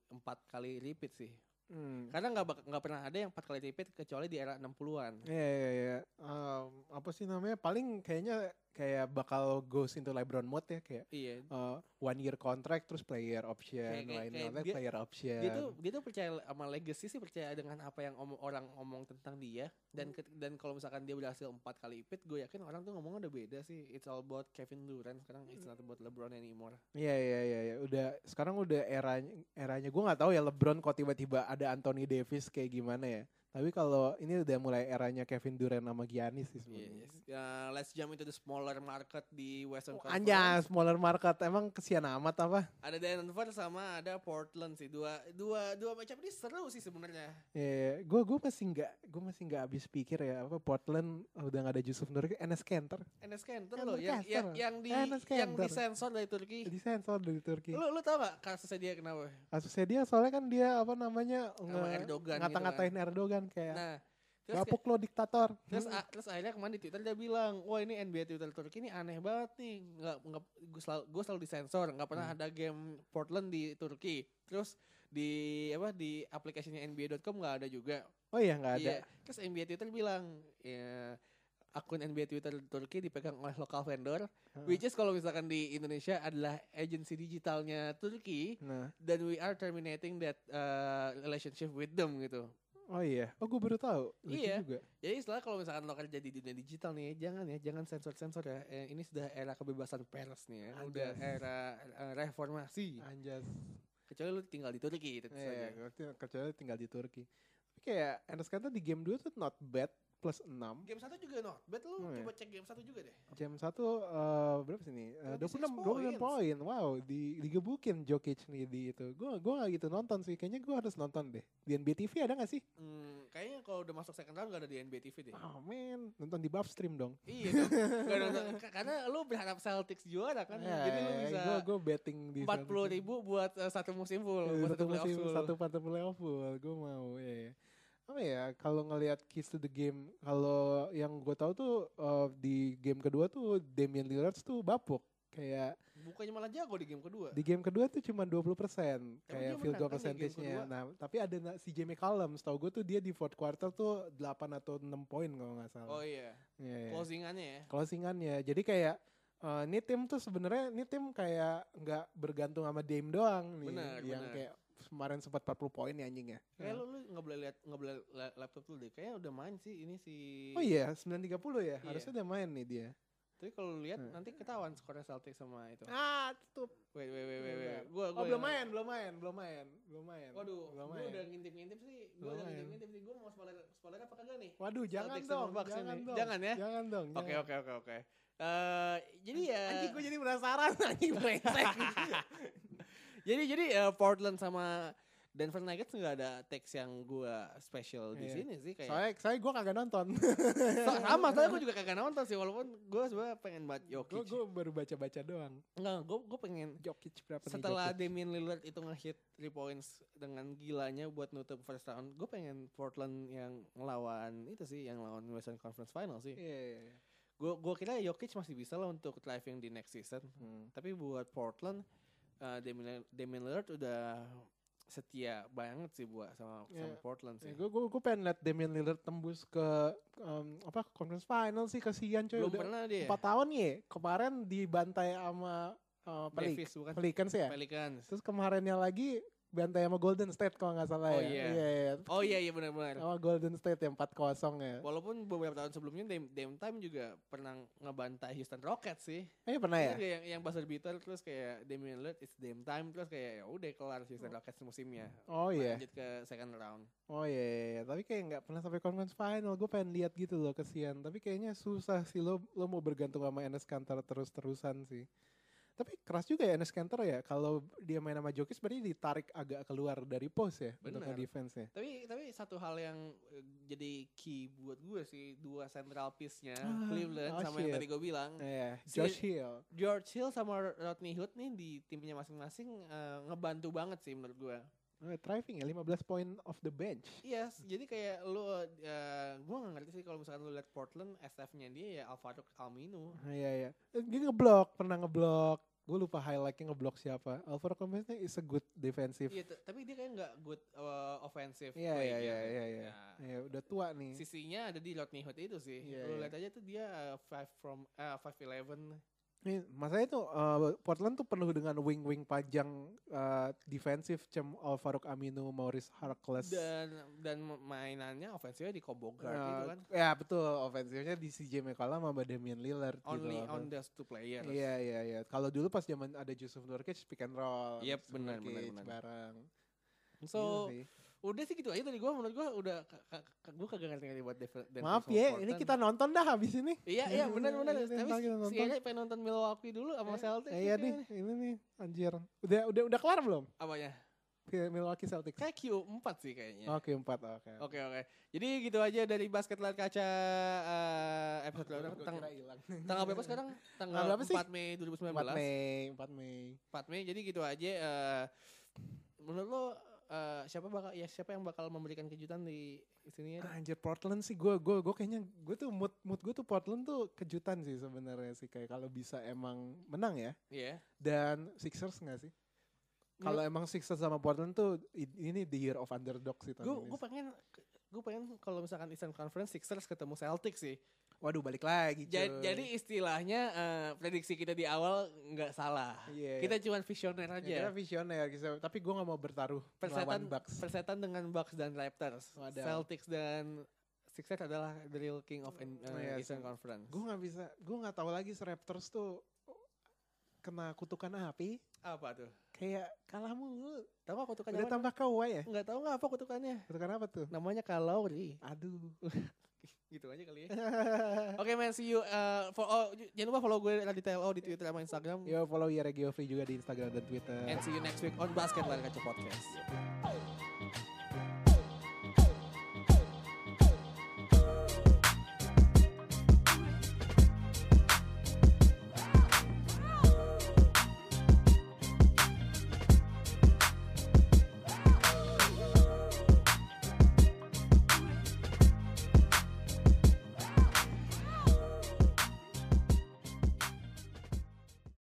empat kali repeat sih Hmm. karena nggak nggak pernah ada yang empat kali repeat kecuali di era 60-an Iya iya iya. Em, apa sih namanya? Paling kayaknya kayak bakal goes into LeBron mode ya kayak iya uh, one year contract terus player option, Kayak- kayak- lain kayak lain dia- player option. dia tuh dia tuh percaya sama legacy sih percaya dengan apa yang omong, orang omong tentang dia dan ke- dan kalau misalkan dia berhasil empat kali ipit gue yakin orang tuh ngomongnya udah beda sih it's all about Kevin Durant sekarang it's not about LeBron anymore Iya iya iya iya. udah sekarang udah eranya eranya gue nggak tahu ya LeBron kok tiba-tiba ada Anthony Davis kayak gimana ya. Tapi kalau ini udah mulai eranya Kevin Durant sama Giannis sih sebenarnya. yes. Uh, let's jump into the smaller market di Western Oh, Conference. Anjas, smaller market. Emang kesian amat apa? ada Denver sama ada Portland sih. Dua dua dua macam ini seru sih sebenarnya. Ya, gue gue masih nggak gue masih nggak habis pikir ya apa Portland udah nggak ada Yusuf Nurki, Enes Kanter. Enes Kanter loh yang, yang yang di Enes yang disensor dari Turki. Di sensor dari Turki. lu lu tau gak kasusnya dia kenapa? Kasusnya dia soalnya kan dia apa namanya nge- Erdogan gitu ngata-ngatain Erdogan kayak nah terus gapuk lo diktator. Terus Hmm. a- terus akhirnya kemarin di Twitter dia bilang, wah ini NBA Twitter Turki ini aneh banget nih, nggak nggak gue selalu gue selalu disensor, nggak pernah Hmm. ada game Portland di Turki. Terus di apa di aplikasinya NBA.com nggak ada juga. oh iya nggak ada. Iya. Terus NBA Twitter bilang, ya akun NBA Twitter Turki dipegang oleh lokal vendor, Heeh. which is kalau misalkan di Indonesia adalah agensi digitalnya Turki, Nah, dan we are terminating that uh, relationship with them gitu. Oh iya. Oh gue baru tahu. Lucu Iya. juga. Jadi setelah kalau misalkan lo kerja di dunia digital nih, jangan ya, jangan sensor-sensor ya. Eh, ini sudah era kebebasan pers nih ya. Udah Anjas. era eh, reformasi. Anjas. Kecuali lu tinggal di Turki tentu Iya, kecuali tinggal di Turki. Tapi kayak Enes Kanter di game 2 tuh not bad plus 6. Game satu juga not bad lu Oh, iya. coba cek game satu juga deh. Jam 1 eh, berapa sih nih? Eh, 26 26 26 points. poin. Wow, di digebukin Jokic nih di itu. Gua gua gak gitu nonton sih. Kayaknya gua harus nonton deh. Di NBA TV ada gak sih? Hmm, kayaknya kalau udah masuk second round gak ada di NBA TV deh. Oh man, nonton di Buff Stream dong. iya dong. Nonton. Karena lu berharap Celtics juara kan. Jadi lu bisa gue gue betting di empat puluh ribu buat eh, satu musim full. Iya, buat satu playoff musim full. satu satu playoff full gue mau ya ya. Apa ya kalau ngelihat keys to the game kalau yang gue tahu tuh eh, di game kedua tuh Damian Lillard tuh bapuk kayak Bukannya malah jago di game kedua. di game kedua tuh cuma 20% dia kayak field menang kan goal percentage-nya. Nah, tapi ada si Jamie Cullum, setahu gue tuh dia di fourth quarter tuh 8 atau 6 poin kalau nggak salah. Oh iya. Iya, iya. Closingannya ya. Closingannya. Jadi kayak eh, ini tim tuh sebenarnya ini tim kayak nggak bergantung sama Dame doang nih. Benar, yang benar. kayak kemarin sempat 40 poin ya anjing ya. Kayak lu lu nggak boleh lihat nggak boleh la- laptop lu deh. Kayaknya udah main sih ini si. Oh iya, 930 ya. Iya. Harusnya udah main nih dia. Tapi kalau lu lihat Hmm. nanti ketahuan skornya Celtics sama itu. Ah, tutup. Wait wait wait wait. Wait. Gua gua Oh, belum main, belum main, belum main, belum main. Waduh, belum gua main. udah ngintip-ngintip sih. Gua udah ngintip-ngintip nih. Gua mau spoiler spoiler apa kagak nih? Waduh, jangan dong, jangan ini. dong. Jangan ya? Jangan dong. Oke oke oke oke. Eh jadi ya. Anjing gue jadi penasaran anjing brengsek. jadi jadi eh, Portland sama Denver Nuggets nggak ada teks yang gua special di Iya. sini sih kayak. Soalnya saya gue kagak nonton. So- sama, soalnya gue juga kagak nonton sih walaupun gue sebenarnya pengen gue Jokic. gue baru baca-baca doang. Enggak, gue gue pengen Jokic berapa nih setelah Jokic? Damian Lillard itu nge-hit 3 points dengan gilanya buat nutup first round, gue pengen Portland yang ngelawan itu sih, yang lawan Western Conference Final sih. Iya, iya, iya. Gue gue kira Jokic masih bisa lah untuk thriving di next season. Hmm. Tapi buat Portland, uh, Damian, Damian Lillard udah setia banget sih buat sama, sama Iya. Portland sih. gue gue gue pengen liat Damian Lillard tembus ke em, apa conference final sih kasihan coy Belum udah pernah dia. empat tahun ya kemarin dibantai sama uh, Pelik Davis bukan Pelicans ya Pelicans. terus kemarinnya lagi bantai sama Golden State kalau nggak salah Oh, ya iya. iya. Oh iya iya benar-benar. sama Golden State yang 4-0 ya Walaupun beberapa tahun sebelumnya Dame, Dame Time juga pernah ngebantai Houston Rockets sih. eh pernah ya yang, yang buzzer beater terus kayak Damian Lillard it's Dame Time terus kayak ya udah kelar Houston Rockets musimnya. oh iya Lanjut ke second round. Oh iya, iya, iya. tapi kayak nggak pernah sampai conference final. Gue pengen lihat gitu loh kesian. Tapi kayaknya susah sih lo lo mau bergantung sama Enes Kanter terus-terusan sih. Tapi keras juga ya Enes Kanter ya. Kalau dia main sama Jokic berarti ditarik agak keluar dari pos ya untuk Bener. defense ya. Tapi tapi satu hal yang eh, jadi key buat gue sih dua central piece-nya Ah, Cleveland oh sama yang shit. tadi gue bilang Iya, Si- Josh Hill. George Hill sama Rodney Hood nih di timnya masing-masing eh, ngebantu banget sih menurut gue. Oh, thriving ya 15 point off the bench. Yes, jadi kayak lu, uh, gue gak ngerti sih kalau misalkan lu lihat Portland, SF-nya dia ya Alvaro Almino. Ah, Iya iya. Eh, Dia ngeblok, pernah ngeblok. Gue lupa highlightnya ngeblok siapa. Alvaro Gomez is a good defensive. Iya, tapi dia kayak nggak good uh, offensive Iya iya iya iya iya. Ya, Iya, udah tua nih. Sisinya ada di Hood itu sih. Iya, lu iya. lihat aja tuh dia uh, five from uh, five eleven. Nih, masalahnya tuh uh, Portland tuh penuh dengan wing-wing panjang uh, defensif cem Alvaro Aminu, Maurice Harkless. dan dan mainannya ofensifnya di combo guard Uh, gitu kan. Ya betul, ofensifnya di CJ McCollum sama Damian Lillard Only gitu. on those two players. Iya iya iya. Kalau dulu pas zaman ada Yusuf Nurkic pick and roll. Yep, benar, benar, benar. bareng. So sih. Udah sih gitu aja tadi gue menurut gue udah gue kagak ngerti-ngerti buat Denver. Maaf ya, ini kita nonton dah habis ini. Iya iya benar benar. Iya, Tapi ntar kita si nonton. Enya pengen nonton Milwaukee dulu sama Celtics. Eh, iya nih, ini nih anjir. Udah udah udah kelar belum? Apanya? Milwaukee Celtics. Kayak Q4 sih kayaknya. Oke, empat. Oke. Oke oke. Jadi gitu aja dari basket layar kaca eh, episode berapa? Tang tanggal berapa sekarang? Tanggal berapa sih? 4 Mei 2019. 4 Mei, 4 Mei. 4 Mei. Jadi gitu aja eh menurut lo eh, siapa bakal ya siapa yang bakal memberikan kejutan di sini ya? Anjir Portland sih gue gue gue kayaknya gue tuh mood mood gue tuh Portland tuh kejutan sih sebenarnya sih kayak kalau bisa emang menang ya Iya. dan Sixers nggak sih kalau emang Sixers sama Portland tuh ini the year of underdog sih gue gue pengen gue pengen kalau misalkan Eastern Conference Sixers ketemu Celtics sih. Waduh balik lagi Ja- cuy. Jadi, istilahnya eh, prediksi kita di awal nggak salah. Iya, Kita cuma visioner ya, aja. kita visioner gitu. Tapi gue gak mau bertaruh Persetan Bucks. persetan dengan Bucks dan Raptors. Wadaw. Celtics dan Sixers adalah the real king of Oh, uh, iya, Eastern sih. Conference. Gue gak bisa, gue gak tahu lagi Raptors tuh kena kutukan api. apa tuh? Kayak kalah mulu. Tahu nggak kutukannya? Udah tambah kawa ya. Nggak tahu nggak apa kutukannya? Kutukan apa tuh? Namanya kalori. Aduh. gitu aja kali ya. Oke man, see you. Uh, for, oh, jangan lupa follow gue Raditya LO di Twitter sama Instagram. Yo follow ya Regio Free juga di Instagram dan Twitter. And see you next week on Basket Layar Kaca Podcast.